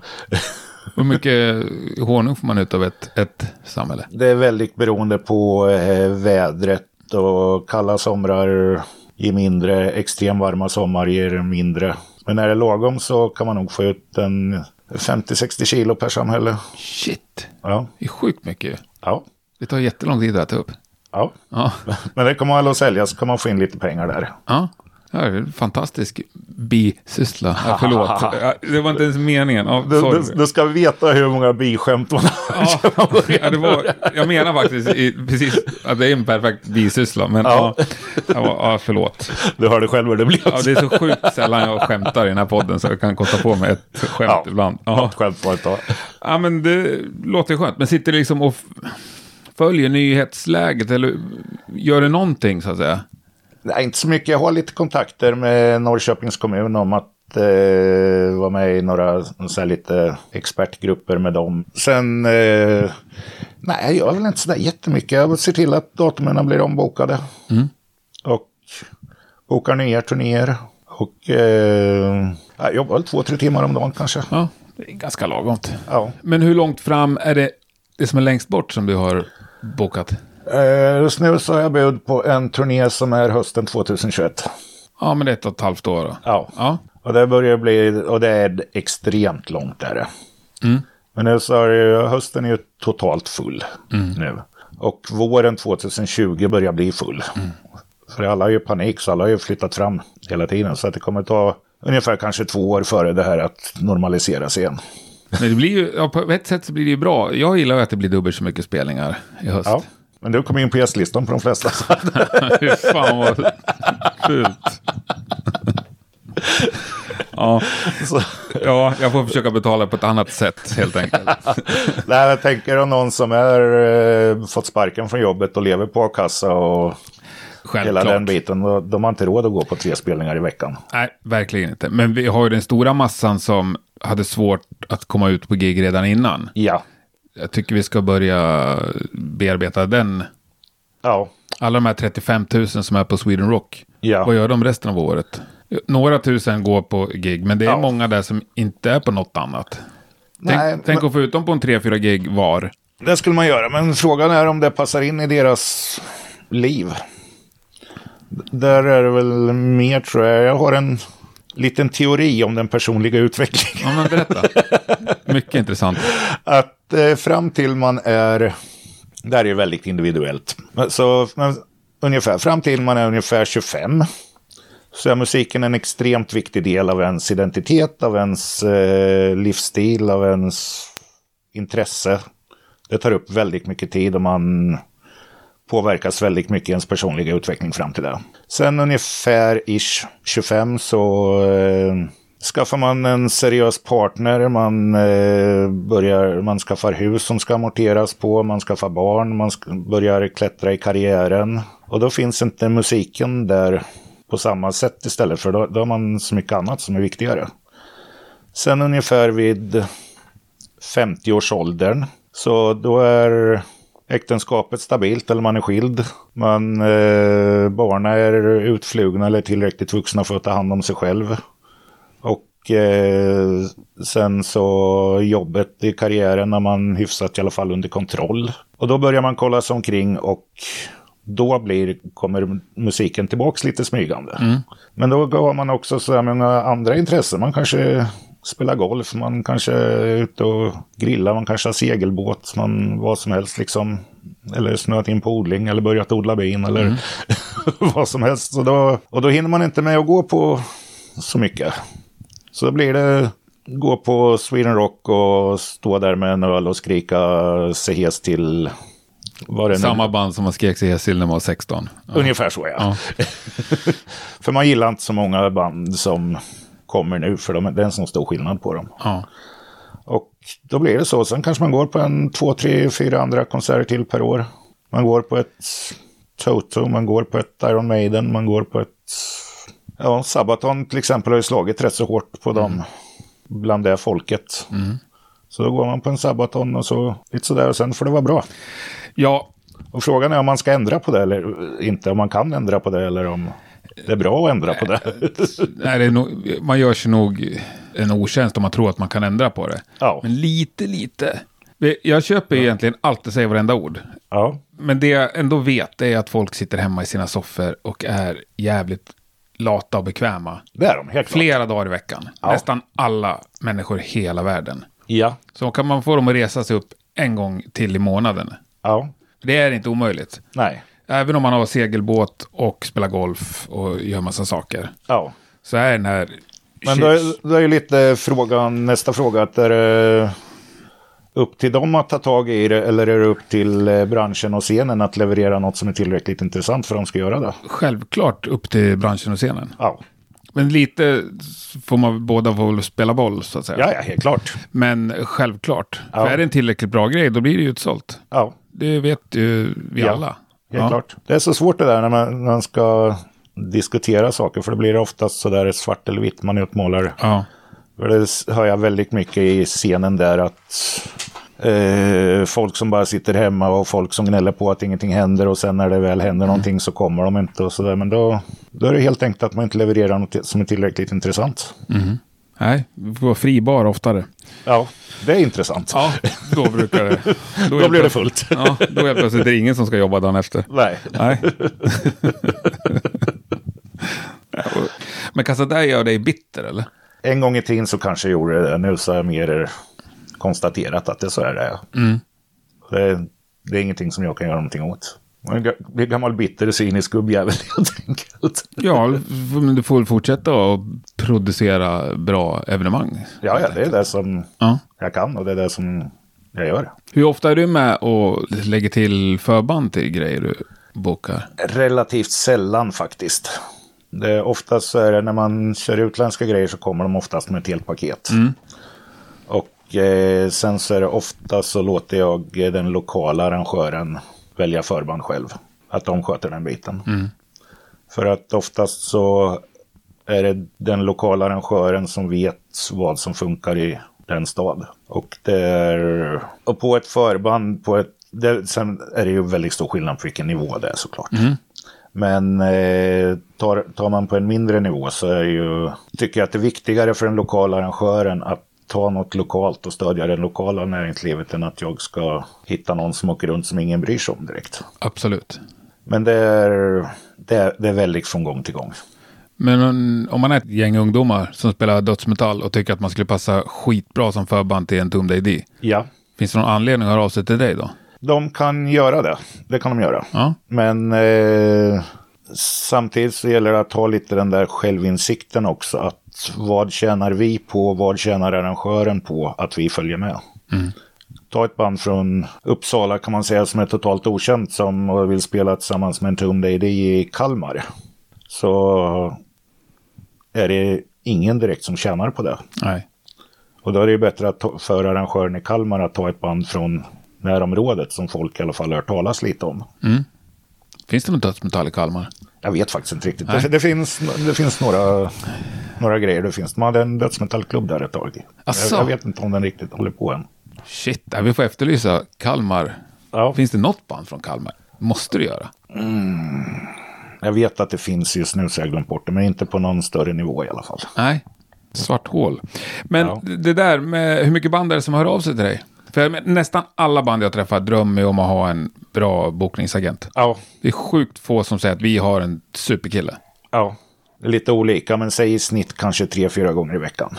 Hur mycket honung får man ut av ett, ett samhälle? Det är väldigt beroende på eh, vädret och kalla somrar ger mindre, extremt varma sommar ger mindre. Men när det är lagom så kan man nog få ut en 50-60 kilo per samhälle. Shit, Ja, det är sjukt mycket. ja, Det tar jättelång tid att äta upp. ja. Ja, Men det kommer alla att sälja så kan man få in lite pengar där. ja. Ja det är en fantastisk bisyssla. Ja, förlåt. Det var inte ens meningen. Ja, Du, du, du ska veta hur många biskämt man har. Ja, ja, det var, jag menar faktiskt i, precis att det är en perfekt bisyssla. Men ja. Ja. Ja, förlåt. Du hörde själv hur det blev. Ja, det är så sjukt sällan jag skämtar i den här podden så jag kan kosta på mig ett skämt Ja. ibland. Ja. Något skämt var det då. ja, men det låter skönt. Men sitter du liksom och följer nyhetsläget eller gör du någonting så att säga? Nej, inte så mycket. Jag har lite kontakter med Norrköpings kommun om att eh, vara med i några så här, lite expertgrupper med dem. Sen, eh, nej, jag gör väl inte sådär jättemycket. Jag ser till att datumen blir ombokade. Och bokar nya turnéer. Och eh, jag jobbar väl två, tre timmar om dagen kanske. Ja, det är ganska lagomt. Ja. Men hur långt fram är det, det som är längst bort som du har bokat? Eh, just nu så har jag bud på en turné som är hösten 2021. Ja, men det är ett och ett halvt år då. Ja. Ja, Och det börjar bli, och det är extremt långt där. det. Mm. Men nu så är det, hösten är ju totalt full nu. Och våren 2020 börjar bli full. För alla har ju panik så alla har ju flyttat fram hela tiden. Så att det kommer ta ungefär kanske två år före det här att normaliseras igen. men det blir ju, ja, på ett sätt så blir det ju bra. Jag gillar ju att det blir dubbelt så mycket spelningar i höst. Ja. Men du kom in på gästlistan på de flesta. Fy fan vad fult. ja, ja, jag får försöka betala på ett annat sätt helt enkelt. nej, jag tänker om någon som är eh, fått sparken från jobbet och lever på a-kassa och hela den Självklart. biten. då- De har inte råd att gå på tre spelningar i veckan. Nej, verkligen inte. Men vi har ju den stora massan som hade svårt att komma ut på gig redan innan. Ja, Jag tycker vi ska börja bearbeta den. ja, Alla de här 35 000 som är på Sweden Rock. Ja. Vad gör de resten av året? Några tusen går på gig, men det är Ja. många där som inte är på något annat. Nej, tänk tänk men- att få ut dem på en 3-4 gig var. det skulle man göra. Men frågan är om det passar in i deras liv. Där är det väl mer tror jag. Jag har en liten teori om den personliga utvecklingen. Ja, men berätta. Mycket intressant. Att eh, fram till man är, det här är ju väldigt individuellt. Men Så men, ungefär, fram till man är ungefär 25 så är musiken en extremt viktig del av ens identitet, av ens eh, livsstil, av ens intresse. Det tar upp väldigt mycket tid och man påverkas väldigt mycket i ens personliga utveckling fram till det. Sen ungefär ish 25 så eh, skaffar man en seriös partner, man, eh, börjar, man skaffar hus som ska amorteras på, man skaffar barn, man börjar klättra i karriären. Och då finns inte musiken där på samma sätt istället, för då, då har man så mycket annat som är viktigare. Sen ungefär vid 50-årsåldern. Så då är äktenskapet stabilt eller man är skild. Man, eh, barnen är utflugna eller tillräckligt vuxna för att ta hand om sig själv. Och eh, sen så jobbet i karriären när man hyfsat i alla fall under kontroll. Och då börjar man kolla sig omkring och då blir, kommer musiken tillbaks lite smygande. Men då har man också så här många andra intressen. Man kanske spelar golf, man kanske är ute och grillar, man kanske har segelbåt, man vad som helst liksom. Eller snöat in på odling eller börjat odla bin eller vad som helst. Så då, och då hinner man inte med att gå på så mycket. Så då blir det gå på Sweden Rock och stå där med en öl och skrika sig hes till Samma band som man skrek sig till när man var 16. Ja. Ungefär så ja. för man gillar inte så många band som kommer nu, för de, det är en sån stor skillnad på dem. Ja. Och då blir det så. Sen kanske man går på en två, tre, fyra andra konserter till per år. Man går på ett Toto, man går på ett Iron Maiden, man går på ett... Ja, Sabaton till exempel har ju slagit rätt så hårt på dem, bland det folket. Så då går man på en Sabaton och så lite sådär och sen får det vara bra. ja, Och frågan är om man ska ändra på det eller inte, om man kan ändra på det eller om det är bra att ändra på det. nej, det är nog, man gör sig nog en otjänst om man tror att man kan ändra på det. Ja. Men lite, lite. Jag köper egentligen allt och säger varenda ord. Ja, Men det jag ändå vet är att folk sitter hemma i sina soffor och är jävligt lata och bekväma. det är de, helt klart. Flera dagar i veckan. Ja. Nästan alla människor i hela världen. Ja, Så kan man få dem att resa sig upp en gång till i månaden. ja, Det är inte omöjligt. nej, Även om man har segelbåt och spelar golf och gör massa saker. ja, så är den här... Men då är, då är ju lite frågan, nästa fråga, att är det upp till dem att ta tag i det eller är det upp till eh, branschen och scenen att leverera något som är tillräckligt intressant för att de ska göra det? Självklart upp till branschen och scenen. Ja, Men lite får man båda få spela boll så att säga. ja, ja helt klart. Men självklart. Ja. För är det en tillräckligt bra grej då blir det ju utsålt. Ja, Det vet ju vi Ja, alla. helt Ja. klart. Det är så svårt det där när man, när man ska diskutera saker, för det blir oftast så där svart eller vitt man utmålar. Ja. Det hör jag väldigt mycket i scenen där att eh, folk som bara sitter hemma och folk som gnäller på att ingenting händer och sen när det väl händer någonting så kommer de inte och sådär. Men då, då är det helt enkelt att man inte levererar något som är tillräckligt intressant. Nej, vi får vara fribar oftare. Ja, det är intressant. Ja, då brukar det... Då är blir det fullt. Ja, då är plötsligt det ingen som ska jobba dagen efter. Nej. Nej. Men kan sådär göra dig bitter eller? En gång i tiden så kanske jag gjorde det. Nu så har jag mer konstaterat att det så är det. det. Det är ingenting som jag kan göra någonting åt. Man blir gammal bitter, cynisk gubbjävel helt enkelt. Ja, men du får väl fortsätta att producera bra evenemang. Ja, ja, det är det som Ja. jag kan och det är det som jag gör. Hur ofta är du med och lägger till förband till grejer du bokar? Relativt sällan faktiskt. Det är oftast så är det när man kör utländska grejer så kommer de oftast med ett helt paket. Och eh, sen så är det ofta så låter jag eh, den lokala arrangören välja förband själv. Att de sköter den biten. För att oftast så är det den lokala arrangören som vet vad som funkar i den stad. Och det är, och på ett förband, på ett, det, sen är det ju väldigt stor skillnad på vilken nivå det är såklart. Men eh, tar, tar man på en mindre nivå så är ju, tycker jag att det är viktigare för den lokala arrangören att ta något lokalt och stödja det lokala näringslivet än att jag ska hitta någon som åker runt som ingen bryr sig om direkt. Absolut. Men det är, det är, det är väldigt från gång till gång. Men om- man är ett gäng ungdomar som spelar dödsmetall och tycker att man skulle passa skitbra som förband till en Tomb AD. Ja, Finns det någon anledning att höra av sig till dig då? De kan göra det. Det kan de göra. Ja. Men eh, samtidigt så gäller det att ha lite den där självinsikten också. Att vad tjänar vi på? Vad tjänar arrangören på att vi följer med? Ta ett band från Uppsala kan man säga som är totalt okänt som vill spela tillsammans med en Tomb i Kalmar. Så är det ingen direkt som tjänar på det. Nej. Och då är det ju bättre att ta, för arrangören i Kalmar att ta ett band från närområdet som folk i alla fall har hört talas lite om. Finns det något dödsmetall i Kalmar? Jag vet faktiskt inte riktigt. Det, det, finns, det finns några, några grejer. Det finns. De hade en dödsmetallklubb där ett tag. Jag, Asså? jag vet inte om den riktigt håller på än. Shit, vi får efterlysa Kalmar. Ja, Finns det något band från Kalmar? Måste du göra. jag vet att det finns just nu så jag glömt bort det. Men inte på någon större nivå i alla fall. Nej. Svart hål. Men Ja. det där med hur mycket band är det som hör av sig till dig? För nästan alla band jag träffar drömmer om att ha en bra bokningsagent. Ja, Det är sjukt få som säger att vi har en superkille. ja. Det är lite olika men säg i snitt kanske tre, fyra gånger i veckan.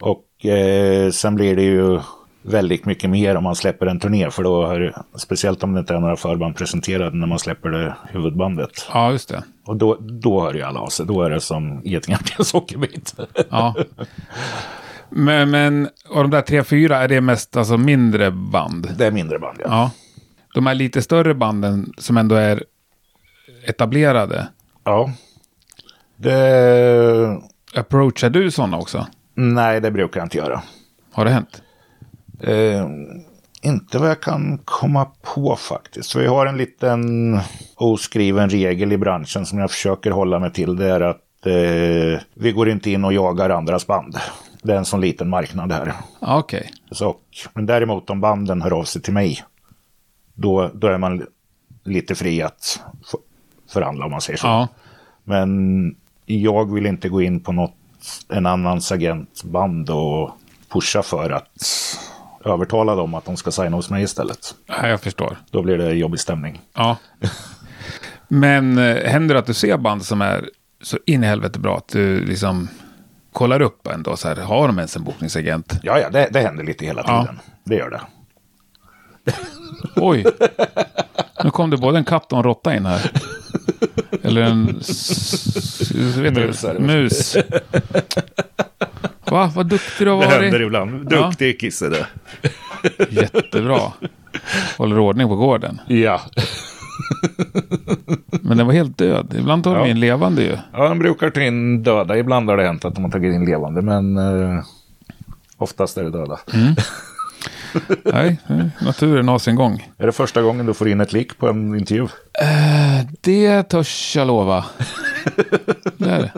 Och eh, sen blir det ju väldigt mycket mer om man släpper en turné. För då är det, speciellt om det inte är några förband presenterade när man släpper det huvudbandet. Ja, just det. Och då, då hör ju alla av sig. Då är det som getingar till en sockerbit. Ja. Men, men och de där tre, fyra, är det mest alltså mindre band? Det är mindre band, ja. Ja. De här lite större banden som ändå är etablerade. ja. Det... Approachar du sådana också? Nej, det brukar jag inte göra. Har det hänt? Eh, inte vad jag kan komma på faktiskt. Vi har en liten oskriven regel i branschen som jag försöker hålla mig till. Det är att eh, vi går inte in och jagar andras band. Det är en sån liten marknad här. Okej. Så, men däremot om banden hör av sig till mig. Då, då är man lite fri att förhandla om man säger så. Ja. Men jag vill inte gå in på något, en annans agentband och pusha för att övertala dem att de ska signa hos mig istället. ja, jag förstår. Då blir det jobbig stämning. Ja. Men eh, händer det att du ser band som är så in i helvete bra att du liksom kollar upp ändå så här, har de ens en bokningsagent? Ja, ja, det, det händer lite hela Ja. tiden. Det gör det. Oj! Nu kom det både en katt och en råtta in här. Eller en vet du, Mus det. mus. Va? Vad duktig du har Det händer varit. ibland. Ja. Duktig kisse det. Jättebra. Håller ordning på gården. Ja. Men den var helt död. Ibland tar de Ja. in levande ju. ja, de brukar ta in döda. Ibland har det hänt att de har tagit in levande, men eh, oftast är det döda. Nej, naturen har sin gång. Är det första gången du får in ett lik på en intervju? Det törs jag lova. Det är det.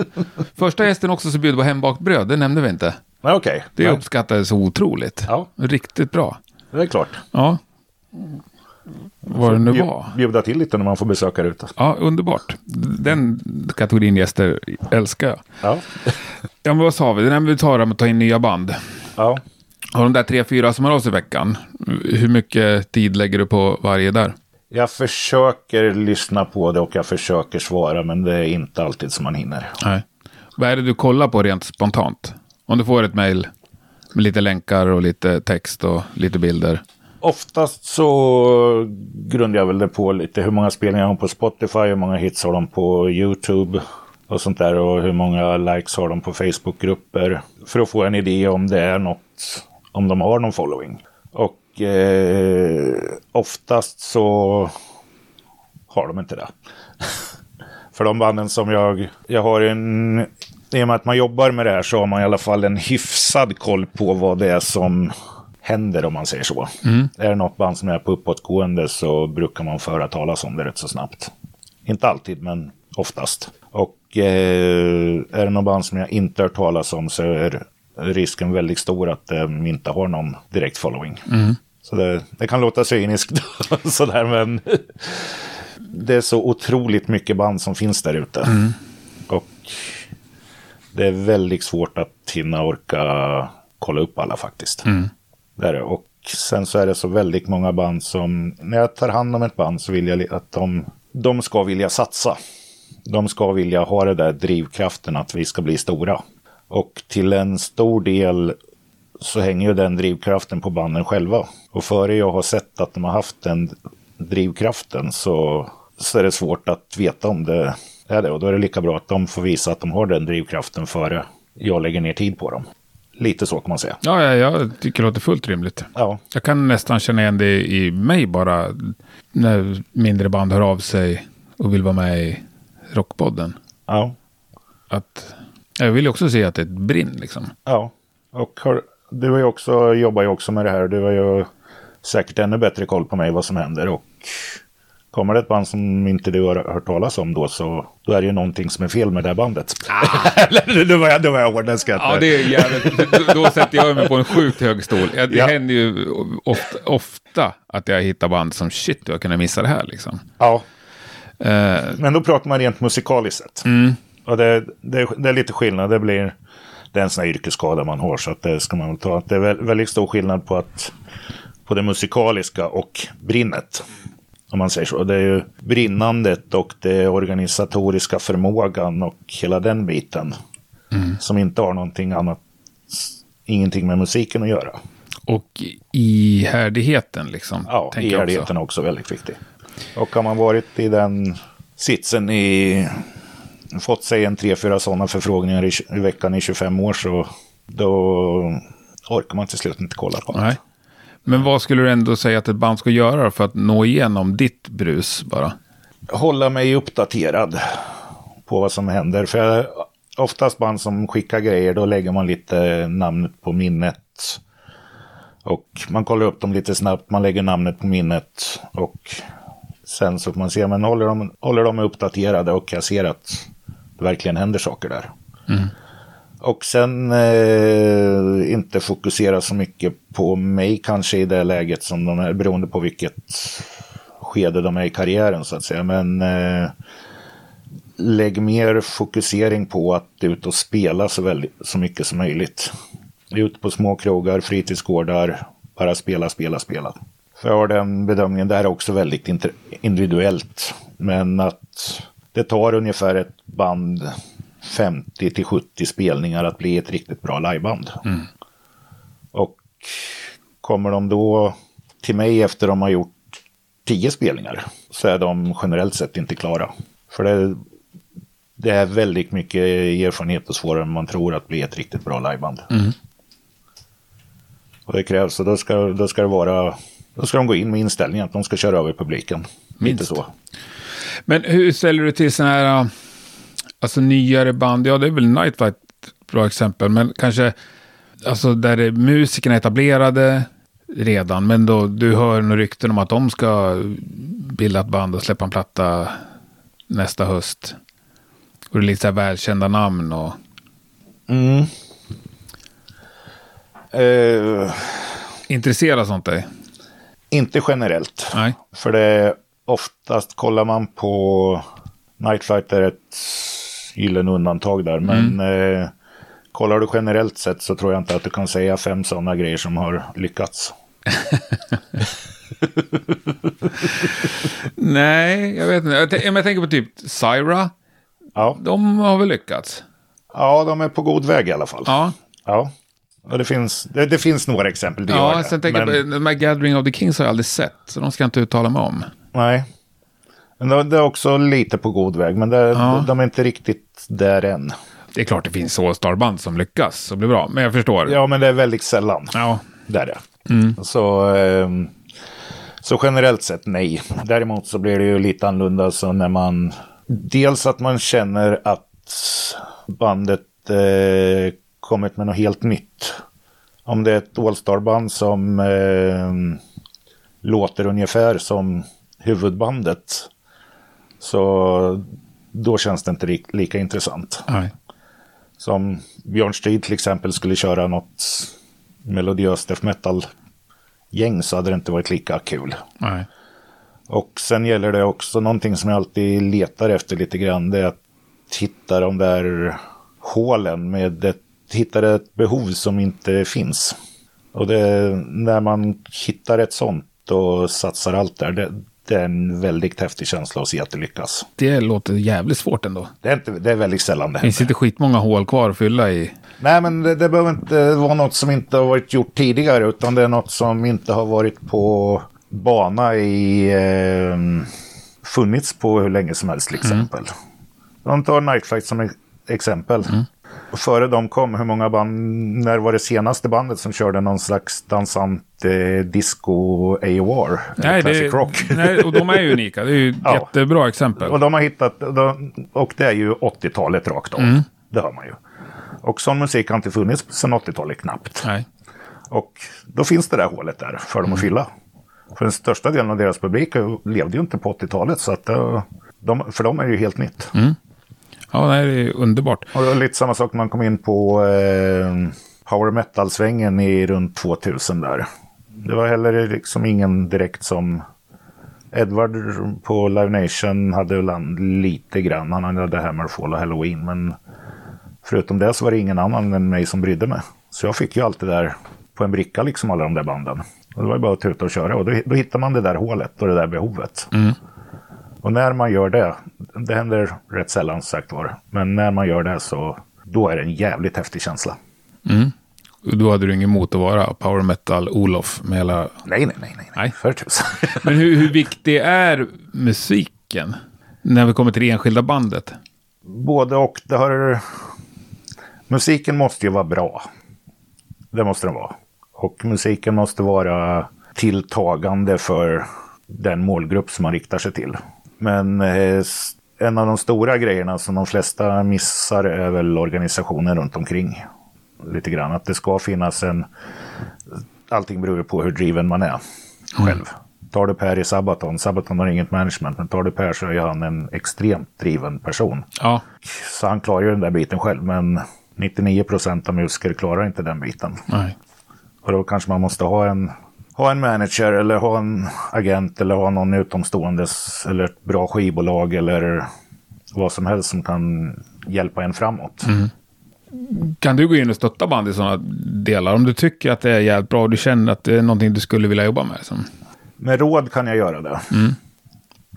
Första gästen också som bjöd på hembakt bröd, det nämnde vi inte. Nej, okej. Det Nej, uppskattades otroligt. Ja. Riktigt bra. det är klart. Ja. Vad det nu var. Bjuda till lite när man får besöka ute. Ja, underbart. Den kategorin gäster älskar jag. Ja. Ja, men vad sa vi? Det där med vi tar om att ta in nya band. ja. Och de där tre, fyra som har av sig i veckan. Hur mycket tid lägger du på varje där? Jag försöker lyssna på det och jag försöker svara, men det är inte alltid som man hinner. Nej. Vad är det du kollar på rent spontant? Om du får ett mejl med lite länkar och lite text och lite bilder. Oftast så grundar jag väl det på lite hur många spelningar jag har på Spotify, hur många hits har de på YouTube och sånt där och hur många likes har de på Facebookgrupper. För att få en idé om det är något, om de har någon following. Och eh, oftast så har de inte det. För de banden som jag, jag har en, i och med att man jobbar med det här så har man i alla fall en hyfsad koll på vad det är som händer om man säger så. Är det något band som är på uppåtgående så brukar man föra talas om det rätt så snabbt. Inte alltid, men oftast. Och eh, är det något band som jag inte har hört talas om så är risken väldigt stor att de inte har någon direkt following. Så det, det kan låta cyniskt sådär, men det är så otroligt mycket band som finns där ute. Och det är väldigt svårt att hinna orka kolla upp alla faktiskt. Det är det. Och sen så är det så väldigt många band som, när jag tar hand om ett band så vill jag att de, de ska vilja satsa. De ska vilja ha det där drivkraften att vi ska bli stora. Och till en stor del så hänger ju den drivkraften på banden själva. Och före jag har sett att de har haft den drivkraften så, så är det svårt att veta om det är det. Och då är det lika bra att de får visa att de har den drivkraften före jag lägger ner tid på dem. Lite så kan man säga. Ja, ja, jag tycker det låter fullt rimligt. Ja, Jag kan nästan känna igen det i mig bara. När mindre band hör av sig och vill vara med i Rockpodden. ja, Att, jag vill ju också se att det är ett brinn liksom. ja. Och har, du har ju också, jobbar ju också med det här. Du har ju säkert ännu bättre koll på mig vad som händer. Och kommer det ett band som inte du har hört talas om då så då är det ju någonting som är fel med det här bandet. då var jag, var jag hård, ska Ja, det är jävligt. Då, då sätter jag mig på en sjukt hög stol. Det Ja. händer ju ofta, ofta att jag hittar band som shit, jag kunde missa det här liksom. ja. Eh, Men då pratar man rent musikaliskt sett. Och det, det, det är lite skillnad. Det blir det är en sån här yrkesskada man har. Så att det ska man väl ta. Det är vä- väldigt stor skillnad på, att, på det musikaliska och brinnet. Om man säger så. Det är ju brinnandet och det organisatoriska förmågan och hela den biten. Som inte har någonting annat, ingenting med musiken att göra. och ihärdigheten liksom. Ja, jag också. ihärdigheten är också väldigt viktig. Och har man varit i den sitsen i, fått sig en tre, fyra sådana förfrågningar i, i veckan i 25 år så då orkar man till slut inte kolla på det. Men vad skulle du ändå säga att ett band ska göra för att nå igenom ditt brus bara? Hålla mig uppdaterad på vad som händer. För oftast band som skickar grejer, då lägger man lite namnet på minnet. Och man kollar upp dem lite snabbt, man lägger namnet på minnet. Och sen så får man se, men håller de, håller de uppdaterade och jag ser att det verkligen händer saker där. Och sen eh, inte fokusera så mycket på mig kanske i det läget som de är, beroende på vilket skede de är i karriären så att säga. Men eh, lägg mer fokusering på att ut och spela så, väldigt, så mycket som möjligt. Ut på små krogar, fritidsgårdar, bara spela, spela, spela. För jag har den bedömningen, det här är också väldigt individuellt. Men att det tar ungefär ett band 50 till 70 spelningar att bli ett riktigt bra liveband. Och kommer de då till mig efter de har gjort 10 spelningar så är de generellt sett inte klara. För det, det är väldigt mycket erfarenhet hos än man tror att bli ett riktigt bra liveband. Mm. Och det krävs, och då ska, då ska det vara, då ska de gå in med inställningen att de ska köra över publiken. Minst. Lite så. Men hur ställer du till sådana här, alltså nyare band? Ja, det är väl Nightflight ett bra exempel, men kanske, alltså där är musikerna är etablerade redan, men då du hör några rykten om att de ska bilda ett band och släppa en platta nästa höst. Och det är lite så här välkända namn och... Mm. Eh, Intresserar sånt dig? inte generellt. Nej. För det oftast kollar man på Nightflight är ett gyllene undantag där. Men eh, kollar du generellt sett så tror jag inte att du kan säga fem sådana grejer som har lyckats. Nej, jag vet inte. Jag, jag tänker på typ Syra. Ja, De har väl lyckats? ja de är på god väg i alla fall. Ja. Ja. Och det finns, det, det finns några exempel. Det Ja, det. sen tänker Men- jag på de här Gathering of the Kings har jag aldrig sett. Så de ska jag inte uttala mig om. Nej. Men det är också lite på god väg, men det, Ja. de är inte riktigt där än. Det är klart det finns All-Star-band som lyckas och blir bra. Men jag förstår. Ja, men det är väldigt sällan. Ja. Där är det. Så, ehm, så generellt sett nej. Däremot så blir det ju lite annorlunda så när man... Dels att man känner att bandet eh, kommit med något helt nytt. Om det är ett All-Star-band som eh, låter ungefär som huvudbandet. Så då känns det inte lika intressant. Nej. Som Björn Strid till exempel skulle köra något melodiöst death metal-gäng så hade det inte varit lika kul. Nej. Och sen gäller det också någonting som jag alltid letar efter lite grann. Det är att hitta de där hålen med ett, hitta ett behov som inte finns. Och det, när man hittar ett sånt och satsar allt där, det, det är en väldigt häftig känsla att se att det lyckas. Det låter jävligt svårt ändå. Det är, inte, det är väldigt sällan det Det finns inte skitmånga hål kvar att fylla i. Nej, men det, det behöver inte vara något som inte har varit gjort tidigare, utan det är något som inte har varit på bana i... Eh, funnits på hur länge som helst till exempel. De tar Nightflight som ex- exempel. Och före de kom, hur många band, när var det senaste bandet som körde någon slags dansant eh, disco AOR? Nej, Classic det, rock. nej, och de är ju unika. Det är ju Ja. jättebra exempel. Och de har hittat, de, och det är ju 80-talet rakt av. Det hör man ju. Och sån musik har inte funnits sedan 80-talet knappt. Nej. Och då finns det där hålet där för dem att fylla. För den största delen av deras publik levde ju inte på 80-talet. Så att eh, de, för dem är det ju helt nytt. Ja, nej, det är underbart. Och det var lite samma sak när man kom in på eh, power metal-svängen i runt 2000 där. Det var heller liksom ingen direkt som... Edward på Live Nation hade väl lite grann. Han hade Hammerfall och Halloween. Men förutom det så var det ingen annan än mig som brydde mig. Så jag fick ju allt det där på en bricka, liksom alla de där banden. Och det var ju bara att tuta och köra. Och då, då hittar man det där hålet och det där behovet. Och när man gör det, det händer rätt sällan sagt var, men när man gör det så då är det en jävligt häftig känsla. Och Då hade du ingen emot att vara power metal Olof med hela... Nej, nej, nej, Nej. nej. för tusan. Men hur, hur viktig är musiken? När vi kommer till det enskilda bandet. Både och. Det har... Musiken måste ju vara bra. Det måste den vara. Och musiken måste vara tilltagande för den målgrupp som man riktar sig till. Men eh, en av de stora grejerna som de flesta missar är väl organisationen runt omkring. Lite grann att det ska finnas en... Allting beror på hur driven man är själv. Tar du Per i Sabaton, Sabaton har inget management, men tar du Per så är han en extremt driven person. Ja, Så han klarar ju den där biten själv, men 99 procent av musiker klarar inte den biten. nej. Och då kanske man måste ha en, ha en manager eller ha en agent eller ha någon utomståendes eller ett bra skivbolag eller vad som helst som kan hjälpa en framåt. Kan du gå in och stötta band i sådana delar? Om du tycker att det är jävligt bra och du känner att det är någonting du skulle vilja jobba med. Som... Med råd kan jag göra det.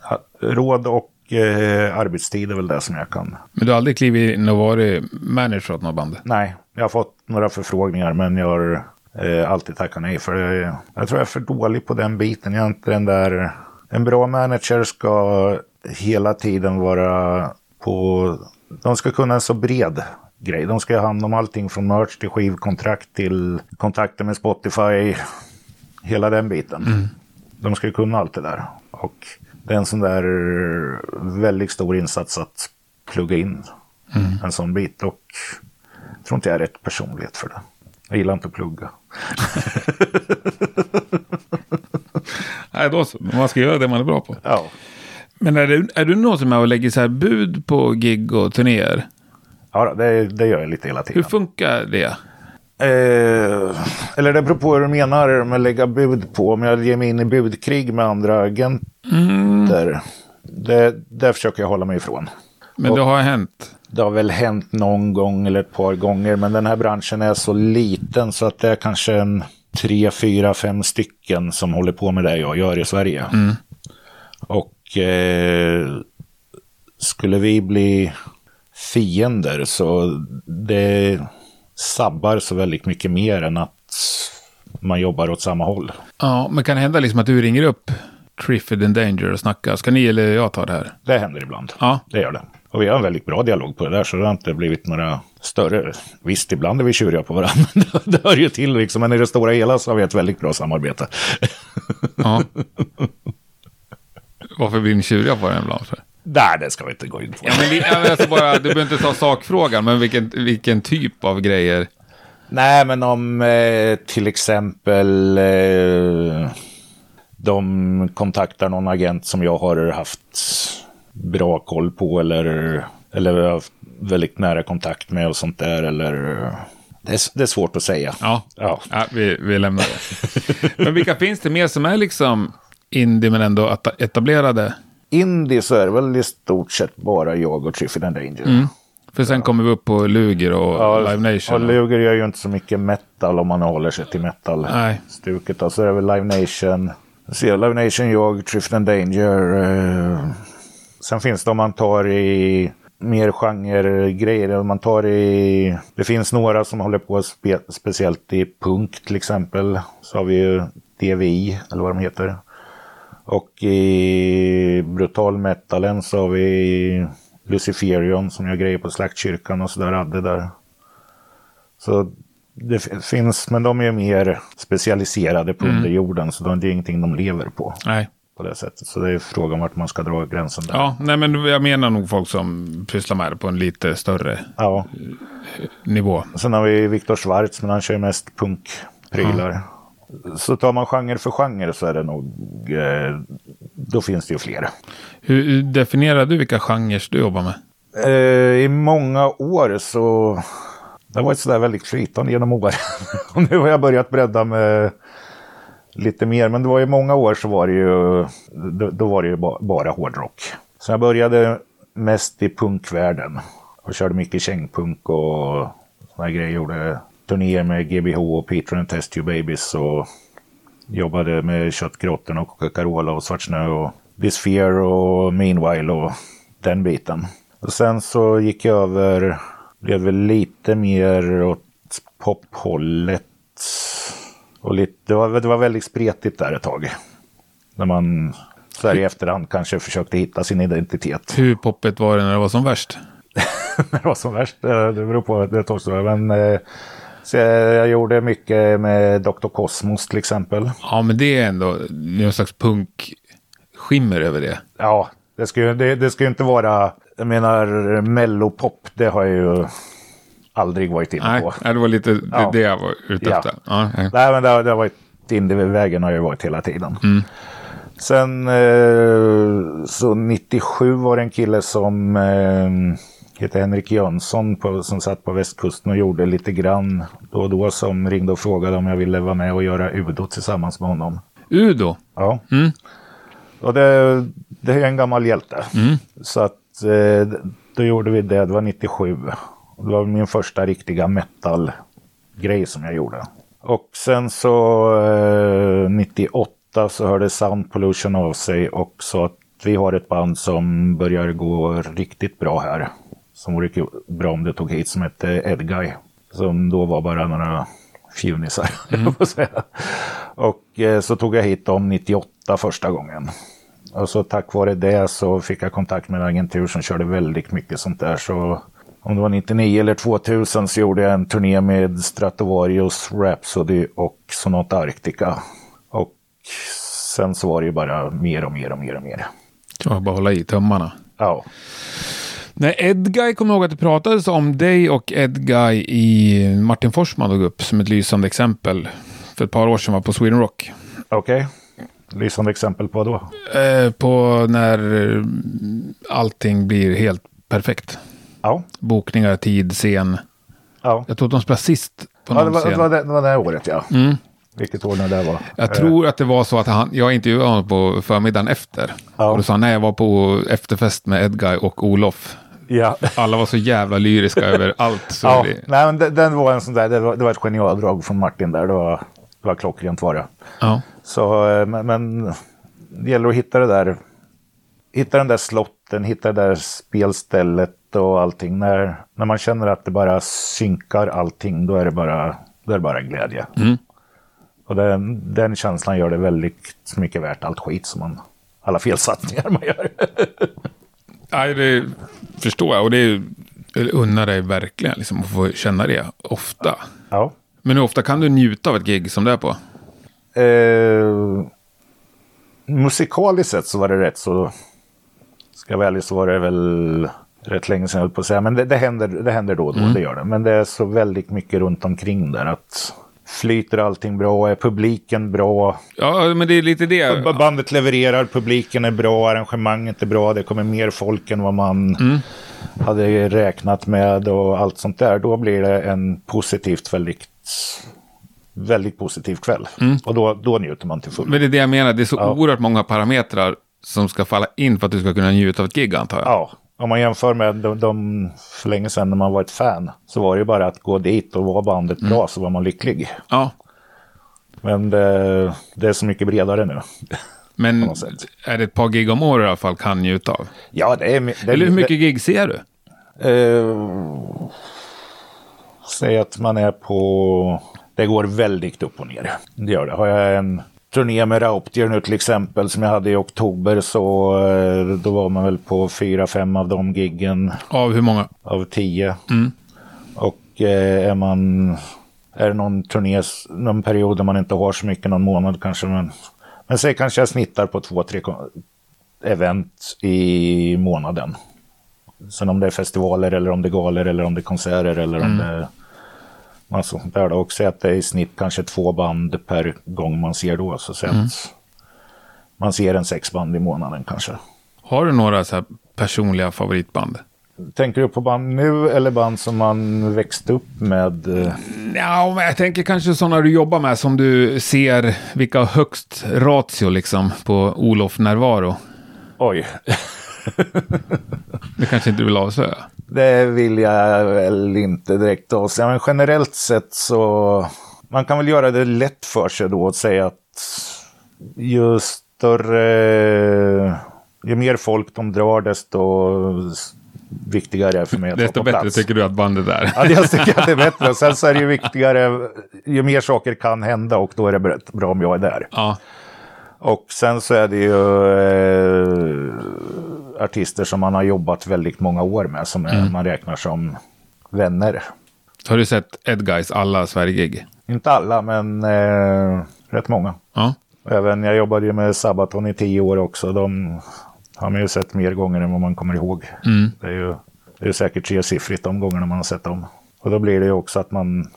Ja, Råd och eh, arbetstid är väl det som jag kan. Men du har aldrig klivit in och varit manager åt något band? Nej, jag har fått några förfrågningar men jag har eh, alltid tackat nej. För jag, jag tror jag är för dålig på den biten. Jag är inte den där... En bra manager ska hela tiden vara på... De ska kunna en så bred grej. De ska ha hand om allting från merch till skivkontrakt till kontakter med Spotify. Hela den biten. Mm. De ska kunna allt det där. Och det är en sån där väldigt stor insats att plugga in mm. en sån bit. Och jag tror inte jag är rätt personlighet för det. Jag gillar inte att plugga. Nej, då så. Man ska göra det man är bra på. Ja. Men är du, är du någon som är och lägger så här bud på gig och turnéer? Ja, det, det gör jag lite hela tiden. Hur funkar det? Eh, eller det beror på hur du menar med lägga bud på. Om jag ger mig in i budkrig med andra agenter. Mm. Det, det försöker jag hålla mig ifrån. Men det har hänt? Det har väl hänt någon gång eller ett par gånger. Men den här branschen är så liten så att det är kanske en tre, fyra, fem stycken som håller på med det jag gör i Sverige. Mm. Och eh, skulle vi bli fiender så det sabbar så väldigt mycket mer än att man jobbar åt samma håll. Ja, men kan det hända liksom att du ringer upp Triffid and Danger och snackar? Ska ni eller jag ta det här? Det händer ibland. Ja. Det gör det. Och vi har en väldigt bra dialog på det där, så det har inte blivit några större. Visst, ibland är vi tjuriga på varandra. det hör ju till liksom, men i det stora hela så har vi ett väldigt bra samarbete. ja. Varför blir ni tjuriga på varandra ibland? För? Nej, det ska vi inte gå in på. Ja, men vi, alltså bara, du behöver inte ta sakfrågan, men vilken, vilken typ av grejer? Nej, men om eh, till exempel eh, de kontaktar någon agent som jag har haft bra koll på eller, eller haft väldigt nära kontakt med och sånt där. Eller, det, är, det är svårt att säga. Ja, ja. ja vi, vi lämnar det. men vilka finns det mer som är liksom indie men ändå etablerade? Indie så är det väl i stort sett bara jag och Triffid and Danger. Mm. För sen kommer vi upp på Luger och ja, Live Nation. Och Luger gör ju inte så mycket metal om man håller sig till metal-stuket. Så är det väl Live Nation. Så Live Nation, jag, Triffid and Danger. Eh, sen finns det om man tar i mer genregrejer. Om man tar i... Det finns några som håller på spe, speciellt i punk till exempel. Så har vi ju DVI, eller vad de heter. Och i brutal metalen så har vi Luciferion som gör grejer på Slaktkyrkan och sådär, Adde där. Så det finns, men de är mer specialiserade på mm. underjorden så det är ingenting de lever på. Nej. På det sättet. Så det är frågan vart man ska dra gränsen där. Ja, nej men jag menar nog folk som pysslar med det på en lite större ja. nivå. Sen har vi Viktor Schwarz, men han kör mest punkprylar. Ja. Så tar man genre för genre så är det nog, eh, då finns det ju fler. Hur definierar du vilka genrer du jobbar med? Eh, I många år så, det har varit sådär väldigt flytande genom åren. Och nu har jag börjat bredda med lite mer, men det var ju många år så var det ju, då, då var det ju bara hårdrock. Så jag började mest i punkvärlden och körde mycket kängpunk och sådana grejer. Gjorde turnéer med GBH och Peter and Test You Babies och jobbade med Köttgrotten och Coca-Cola och Svartsnö och Bisphere och Meanwhile och den biten. Och sen så gick jag över, blev väl lite mer åt pophållet. Och lite, det, var, det var väldigt spretigt där ett tag. När man så här i efterhand kanske försökte hitta sin identitet. Hur poppet var det när det var som värst? när det var som värst? Det beror på, det också. Men eh, jag gjorde mycket med Dr. Cosmos till exempel. Ja, men det är ändå någon slags punkskimmer över det. Ja, det ska ju det, det ska inte vara, jag menar mellopop, det har jag ju aldrig varit inne på. Nej, det var lite det, ja. det jag var ute efter. Ja. Ja, Nej, men det, det har varit vägen har jag varit hela tiden. Mm. Sen eh, så 97 var det en kille som eh, heter Henrik Jönsson på, som satt på västkusten och gjorde lite grann då och då som ringde och frågade om jag ville vara med och göra Udo tillsammans med honom. Udo? Ja. Mm. Och det, det är en gammal hjälte. Mm. Så att eh, då gjorde vi det, det var 97. Det var min första riktiga metal-grej som jag gjorde. Och sen så eh, 98 så hörde Sound Pollution av sig och sa att vi har ett band som börjar gå riktigt bra här som vore bra om det tog hit som hette Edguy. Som då var bara några fjunisar. Mm. och eh, så tog jag hit dem 98 första gången. Och så tack vare det så fick jag kontakt med en agentur som körde väldigt mycket sånt där. Så om det var 99 eller 2000 så gjorde jag en turné med Stratovarius, Rhapsody och Sonata Arctica. Och sen så var det ju bara mer och mer och mer och mer. Ja, bara hålla i tömmarna. Ja. Nej, Edguy kommer ihåg att det pratades om dig och Edguy i Martin Forsman dog upp som ett lysande exempel. För ett par år sedan var på Sweden Rock. Okej. Lysande exempel på då? Eh, på när allting blir helt perfekt. Ja. Bokningar, tid, scen. Ja, Jag tror att de spelade sist på ja det, någon var, det, scen. var det, det var det här året ja. Mm. Vilket år nu det var. Jag tror att det var så att han, jag intervjuade honom på förmiddagen efter. Ja. Och då sa han, nej jag var på efterfest med Edguy och Olof. Ja. Alla var så jävla lyriska över allt. Så ja. det, Nej, men det, den var en sån där, det var, det var ett genialdrag från Martin där. Det var, det var klockrent var det. ja. Så, eh, men, men det gäller att hitta det där. Hitta den där slotten, hitta det där spelstället och allting. När, när man känner att det bara synkar allting, då är det bara, då är det bara glädje. Mm. Och den, den känslan gör det väldigt mycket värt allt skit som man, alla felsatsningar man gör. Nej, det förstår jag. Och det är, jag unnar dig verkligen liksom, att få känna det ofta. ja. Men hur ofta kan du njuta av ett gig som det är på? Eh, musikaliskt sett så var det rätt så... Ska jag vara ärlig så var det väl rätt länge sedan på att säga. Men det, det, händer, det händer då och då, det gör det. Men det är så väldigt mycket runt omkring där. att Flyter allting bra? Är publiken bra? Ja, men det är lite det. Bandet levererar, publiken är bra, arrangemanget är bra, det kommer mer folk än vad man hade räknat med och allt sånt där. Då blir det en positivt väldigt, väldigt positiv kväll. Och då, då njuter man till fullo. Men det är det jag menar. Det är så Ja. oerhört många parametrar som ska falla in för att du ska kunna njuta av ett gig, antar jag. Ja, om man jämför med de, de för länge sedan när man var ett fan så var det ju bara att gå dit och var bandet bra så var man lycklig. Ja. Men det, det är så mycket bredare nu. Men är det ett par gig om året i alla fall kan njuta av? Ja, det är... Det, Eller hur mycket gig ser du? Eh, säg att man är på... Det går väldigt upp och ner. Det gör det. Har jag en turné med Rauptier nu till exempel som jag hade i oktober så eh, då var man väl på fyra, fem av de giggen Av hur många? av tio. Och eh, är man... Är det någon turné, någon period där man inte har så mycket, någon månad kanske. Men, men säg kanske jag snittar på två, tre event i månaden. Sen om det är festivaler eller om det är galor eller om det är konserter eller om det massa sånt där. då. Och säg att det är i snitt kanske två band per gång man ser då. Så säg att man ser en sex band i månaden kanske. Har du några så personliga favoritband? Tänker du på band nu eller band som man växte upp med? eh? Ja, men jag tänker kanske sådana du jobbar med som du ser vilka högst ratio liksom på Olof Närvaro. Oj, Det kanske inte du vill avslöja. Det vill jag väl inte direkt avsäga. Men generellt sett så man kan väl göra det lätt för sig då och säga att ju större, ju mer folk de drar desto viktigare är för mig att Desto bättre plats. tycker du att bandet är. Ja, jag tycker att det är bättre. Sen så är det ju viktigare, ju mer saker kan hända och då är det bra om jag är där. Ja. Och sen så är det ju eh, artister som man har jobbat väldigt många år med som är, man räknar som vänner. Har du sett Edguys alla Sverige-gig? Inte alla, men eh, rätt många. Ja. Även jag jobbade ju med Sabaton i tio år också. De har man ju sett mer gånger än vad man kommer ihåg. Det är ju det är säkert tresiffrigt de gångerna man har sett dem. Och då blir det ju också att man...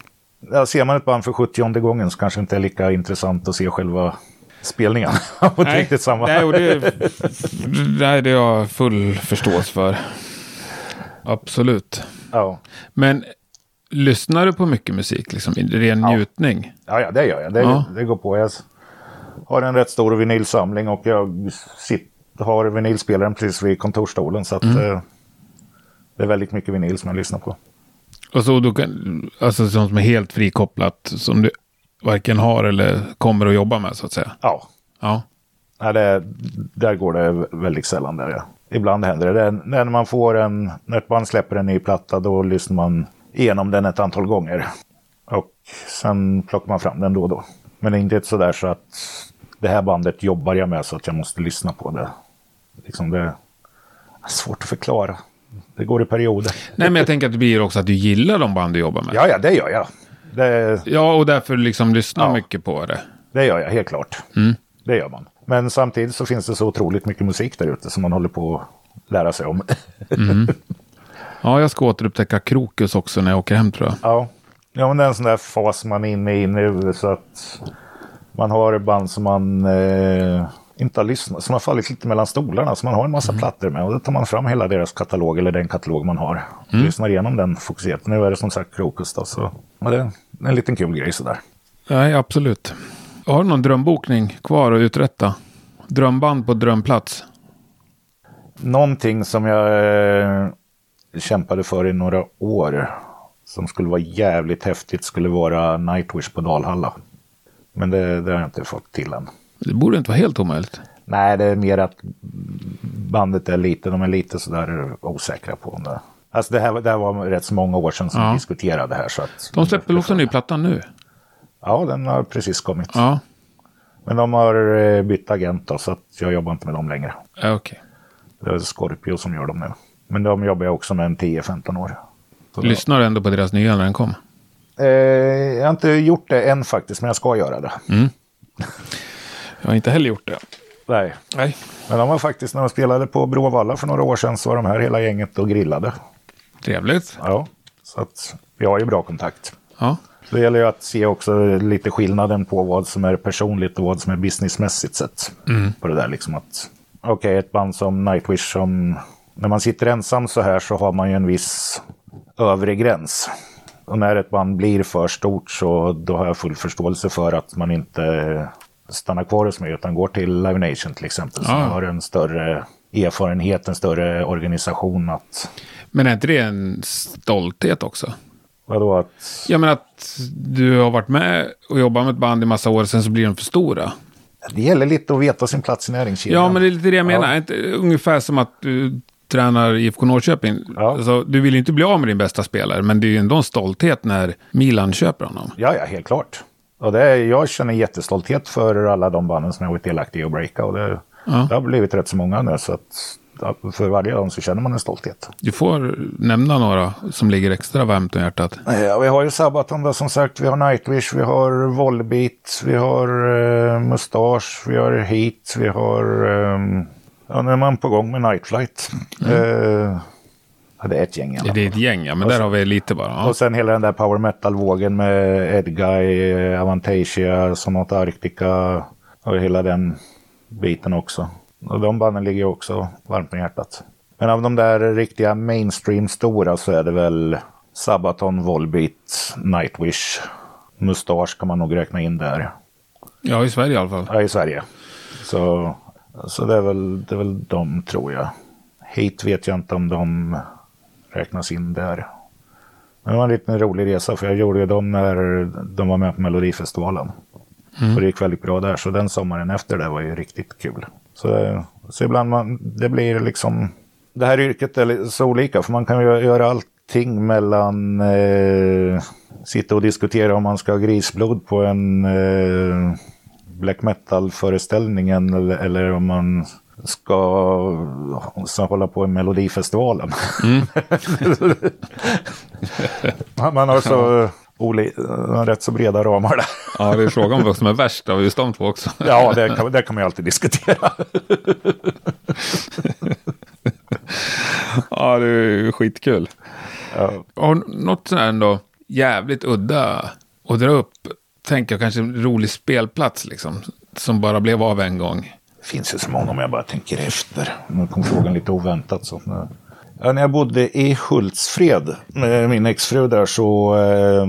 Ja, ser man ett band för 70 gången så kanske det inte är lika intressant att se själva spelningen. på ett riktigt samma. Nej, och det, nej, det har jag full förståelse för. Absolut. Ja. Men lyssnar du på mycket musik, liksom, i ren njutning? Ja, ja, det gör jag. Det, Ja. det går på. Jag har en rätt stor vinylsamling och jag sitter, har vinylspelaren precis vid kontorsstolen. Så att, Mm. eh, det är väldigt mycket vinyl som jag lyssnar på. Och så du kan, alltså sånt som är helt frikopplat, som du varken har eller kommer att jobba med, så att säga. Ja, Ja. Nej, det, där går det väldigt sällan. Där, ja. Ibland händer det. det. är När man får en, när ett band släpper en ny platta då lyssnar man igenom den ett antal gånger. Och sen plockar man fram den då och då. Men det är inte sådär så att det här bandet jobbar jag med så att jag måste lyssna på det Liksom det är svårt att förklara. Det går i perioder. Nej, men jag tänker att det blir också att du gillar de band du jobbar med. Ja, ja, det gör jag. Det, Ja, och därför liksom lyssnar Ja. mycket på det. det gör jag, helt klart. Mm. Det gör man. Men samtidigt så finns det så otroligt mycket musik där ute som man håller på att lära sig om. Ja, jag ska återupptäcka Krokus också när jag åker hem tror jag. Ja, ja men det är en sån där fas man är inne i nu så att man har band som man eh, inte har lyssnat, som har fallit lite mellan stolarna, så man har en massa plattor med och då tar man fram hela deras katalog eller den katalog man har. Lyssnar igenom den fokuserat. Nu är det som sagt Krokus då, så ja, det är en liten kul grej sådär. Nej, absolut. Har du någon drömbokning kvar att uträtta? Drömband på drömplats? Någonting som jag eh, kämpade för i några år som skulle vara jävligt häftigt skulle vara Nightwish på Dalhalla. Men det, det har jag inte fått till än. Det borde inte vara helt omöjligt. Nej, det är mer att bandet är lite, de är lite sådär osäkra på om det. Alltså det här, det här var rätt så många år sedan som Ja. vi diskuterade det här. Så att, De släpper också en ny platta nu? Ja, den har precis kommit. Ja, Men de har eh, bytt agent då, så att jag jobbar inte med dem längre. ja okej. Det är Scorpio som gör dem nu. Men de jobbar jag också med en 10-15 år. Så Lyssnar du ändå på deras nya när den kom? Eh, jag har inte gjort det än faktiskt, men jag ska göra det. Jag har inte heller gjort det. Nej. Nej. Men de var faktiskt, när de spelade på Bråvalla för några år sedan, så var de här hela gänget och grillade. Trevligt. Ja, så att vi har ju bra kontakt. Ja. Så det gäller ju att se också lite skillnaden på vad som är personligt och vad som är businessmässigt sett. På det där liksom att, okej, ett band som Nightwish som, när man sitter ensam så här så har man ju en viss övre gräns. Och när ett band blir för stort så då har jag full förståelse för att man inte stannar kvar hos mig utan går till Live Nation till exempel. Som Ja. har en större erfarenhet, en större organisation att, Men är inte det en stolthet också? vadå att Ja, men att du har varit med och jobbat med ett band i massa år, sen så blir de för stora. det gäller lite att veta sin plats i näringskedjan. Ja, men det är lite det jag menar. Ja. Ungefär som att du tränar IFK Norrköping. Ja. Alltså, du vill ju inte bli av med din bästa spelare, men det är ju ändå en stolthet när Milan köper honom. Ja, ja, helt klart. Och det jag känner jättestolthet för alla de banden som jag varit delaktig i att breaka. Och det, Ja. det har blivit rätt så många nu, så att för varje dem så känner man en stolthet. Du får nämna några som ligger extra varmt om hjärtat. Ja, vi har ju Sabaton då, som sagt, vi har Nightwish, vi har Volbeat, vi har uh, Mustache, vi har Heat, vi har... Um, ja, nu är man på gång med Nightflight. Eh, ja, det är ett gäng i alla fall. Det är ett gäng, ja, men där har vi lite bara. Ja. Och sen hela den där power metal-vågen med Edguy, Avantasia, Sonata Arctica och hela den biten också. Och de banden ligger också varmt om hjärtat. Men av de där riktiga mainstream-stora så är det väl Sabaton, Volbeat, Nightwish, Mustache kan man nog räkna in där. ja, i Sverige i alla fall. Ja, i Sverige. Så, så det, är väl, det är väl de tror jag. Hate vet jag inte om de räknas in där. Men det var en liten rolig resa för jag gjorde ju dem när de var med på Melodifestivalen. Och det gick väldigt bra där. Så den sommaren efter det var ju riktigt kul. Så, så ibland man, det blir liksom... Det här yrket är så olika för man kan ju göra allting mellan eh, sitta och diskutera om man ska ha grisblod på en eh, black metal-föreställningen eller, eller om man ska så hålla på i Melodifestivalen. man man har så oli, rätt så breda ramar där. Ja, det är frågan om vad som är värst av just de två också. Ja, det kan, det kan man ju alltid diskutera. Ja, det är skitkul. Ja. Har något sånt här ändå jävligt udda att dra upp? Tänker jag kanske en rolig spelplats liksom. Som bara blev av en gång. Det finns ju så många om jag bara tänker efter. Nu kom frågan lite oväntat. Så. Ja, när jag bodde i Hultsfred med min exfru där så eh,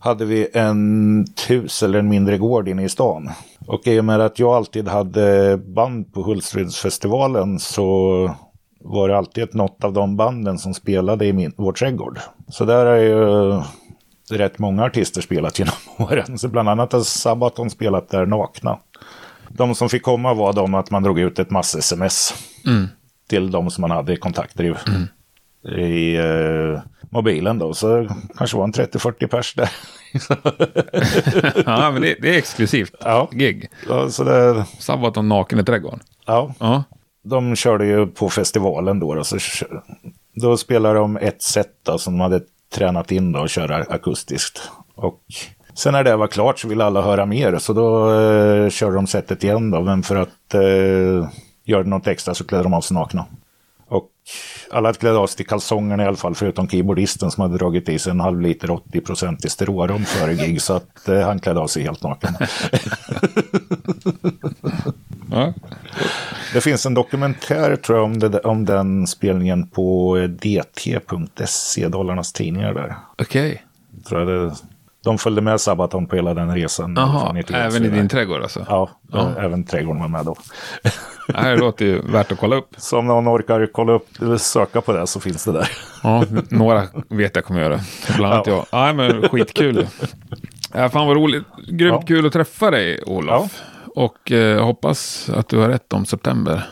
hade vi en hus eller en mindre gård inne i stan. Och i och med att jag alltid hade band på Hultsfredsfestivalen så var det alltid något av de banden som spelade i min, vår trädgård. Så där har ju rätt många artister spelat genom åren. Så bland annat har Sabaton spelat där nakna. De som fick komma var de att man drog ut ett mass-sms till de som man hade kontakter i, i eh, mobilen då. Så kanske var en 30-40 pers där. Ja, men det, det är exklusivt. Ja. Gig. Ja, så det, Sabaton naken i trädgården. ja. Ja. de körde ju på festivalen då. då så, då spelade de ett set då, som de hade tränat in då och köra akustiskt. Och sen när det var klart så ville alla höra mer, så då eh, körde de setet igen då. Men för att eh, göra något extra så klädde de av sig nakna. Och alla hade klätt av sig till kalsongerna i alla fall, förutom keyboardisten som hade dragit i sig en halv liter 80 i steroarom före gig, så att eh, han klädde av sig helt naken. Det finns en dokumentär tror jag om, det, om den spelningen på dt.se, Dollarnas tidningar där. Okej. Tror jag det, de följde med Sabaton på hela den resan. Vet även i din trädgård alltså? Ja, Ja. även trädgården var med då. Det här låter ju värt att kolla upp. Så om någon orkar kolla upp eller söka på det så finns det där. Ja, några vet jag kommer göra. Bland annat jag. Nej, men skitkul. Ja, fan vad roligt. Grymt Ja. kul att träffa dig, Olof. Och eh, hoppas att du har rätt om september.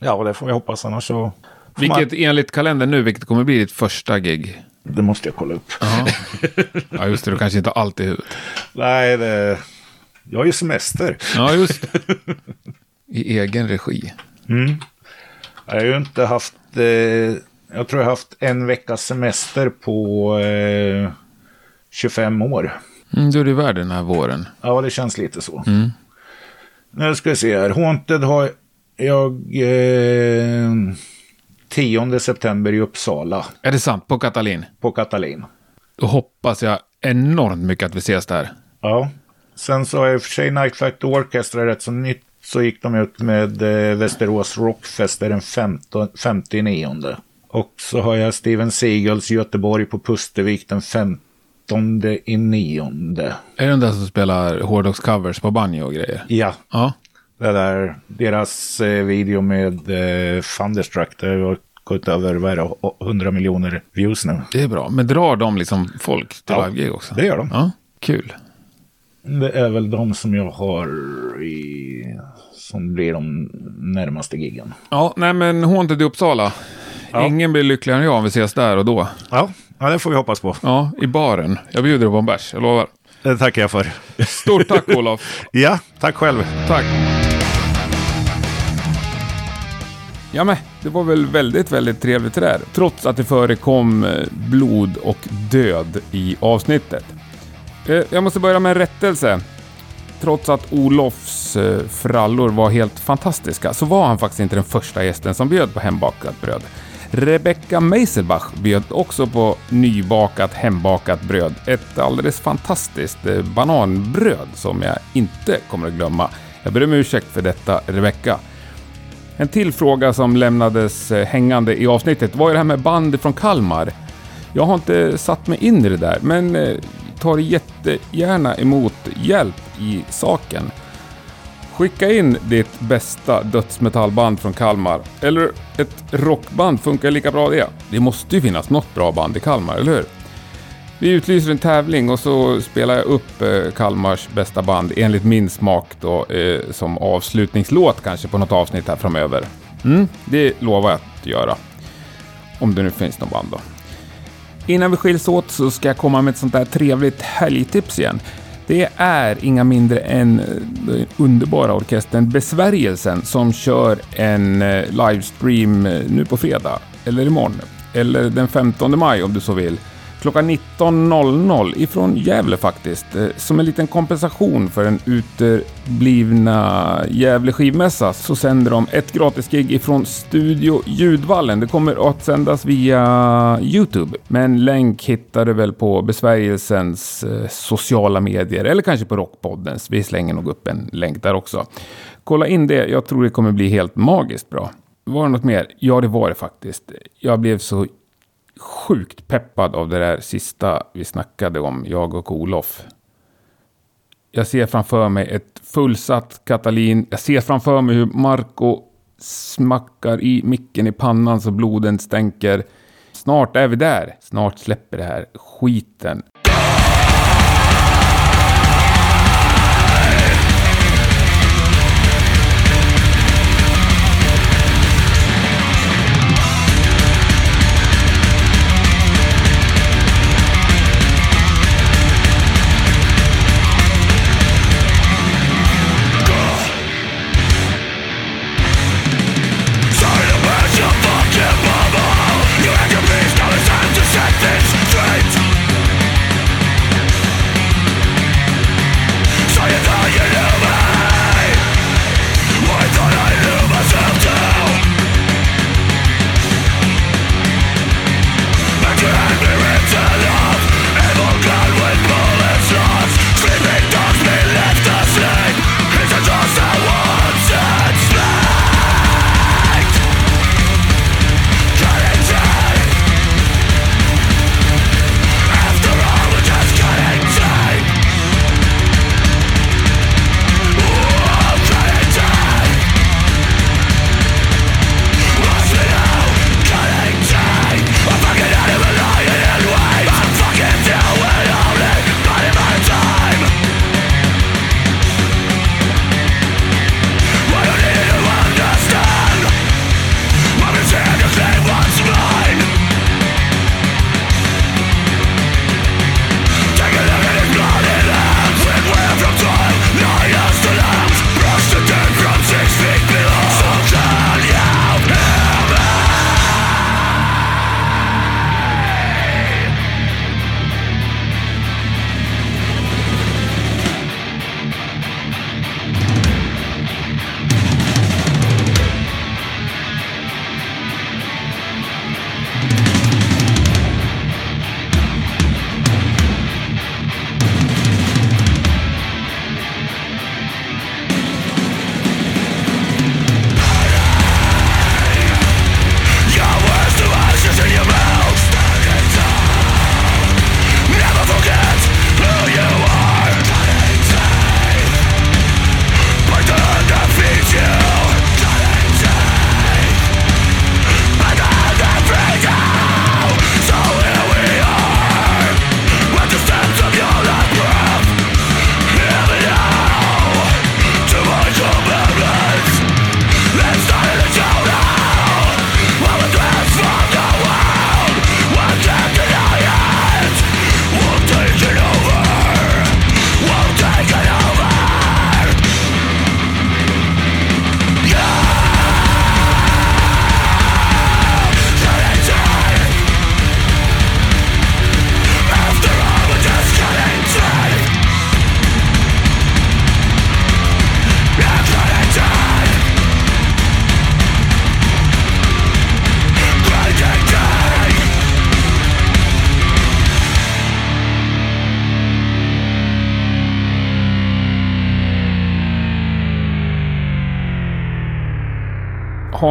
Ja, och det får vi hoppas annars så... Vilket enligt kalendern nu, vilket kommer bli ditt första gig? Det måste jag kolla upp. Ja, ja just det. Du kanske inte har allt i huvudet. Nej, det... Jag har ju semester. Ja, just det. I egen regi. Jag har ju inte haft... Eh, jag tror jag har haft en veckas semester på eh, 25 år. Mm, du är värd den här våren. Ja, det känns lite så. Nu ska vi se här. Haunted har jag eh, 10 september i Uppsala Är det sant? På Katalin? på Katalin. Då hoppas jag enormt mycket att vi ses där. Ja. Sen så och för sig Night Flight Orchestra rätt så nytt. Så gick de ut med eh, Västerås Rockfest den 15, 59. Och så har jag Steven Seagulls Göteborg på Pustervik den 15 i nionde. Är det den där som spelar hårdrockscovers på banjo och grejer? Ja, Ja. det där, deras eh, video med eh, Thunderstruck, det har gått över vad är det, 100 miljoner views nu. Det är bra. Men drar de liksom folk till Ja, live-gig också? det gör de. Ja, kul. Det är väl de som jag har i, som blir de närmaste giggen. Ja, nej men Haunted i Uppsala. Ja. Ingen blir lyckligare än jag om vi ses där och då. Ja, ja det får vi hoppas på. Ja, i baren. Jag bjuder på en bärs, jag lovar. Det tackar jag för. Stort tack Olof. Ja, tack själv. Tack. Ja men, det var väl väldigt, väldigt trevligt det där. Trots att det förekom eh, blod och död i avsnittet. Eh, jag måste börja med en rättelse. Trots att Olofs eh, frallor var helt fantastiska så var han faktiskt inte den första gästen som bjöd på hembakat bröd. Rebecca Meiselbach bjöd också på nybakat hembakat bröd. Ett alldeles fantastiskt bananbröd som jag inte kommer att glömma. Jag ber om ursäkt för detta, Rebecca. En till fråga som lämnades eh, hängande i avsnittet var ju det här med band från Kalmar. Jag har inte satt mig in i det där, men eh, tar jättegärna emot hjälp i saken. Skicka in ditt bästa dödsmetallband från Kalmar. Eller ett rockband funkar lika bra det. Det måste ju finnas något bra band i Kalmar, eller hur? Vi utlyser en tävling och så spelar jag upp eh, Kalmars bästa band enligt min smak då eh, som avslutningslåt kanske på något avsnitt här framöver. Mm, det lovar jag att göra. Om det nu finns något band då. Innan vi skiljs åt så ska jag komma med ett sånt där trevligt helgtips igen. Det är inga mindre än eh, den underbara orkestern Besvärjelsen som kör en eh, livestream nu på fredag, eller imorgon, eller den 15 maj om du så vill. Klockan 19.00 ifrån Gävle faktiskt, eh, som en liten kompensation för den uteblivna Gävle skivmässa så sänder de ett gratisgig ifrån Studio Ljudvallen. Det kommer att sändas via Youtube, men länk hittar du väl på besvärjelsens eh, sociala medier eller kanske på Rockpoddens. Vi slänger nog upp en länk där också. Kolla in det, jag tror det kommer bli helt magiskt bra. Var det något mer? Ja, det var det faktiskt. Jag blev så sjukt peppad av det där sista vi snackade om, jag och Olof. Jag ser framför mig ett fullsatt Katalin. Jag ser framför mig hur Marco smackar i micken i pannan så bloden stänker. Snart är vi där. Snart släpper det här skiten.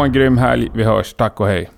En grym helg. Vi hörs. Tack och hej.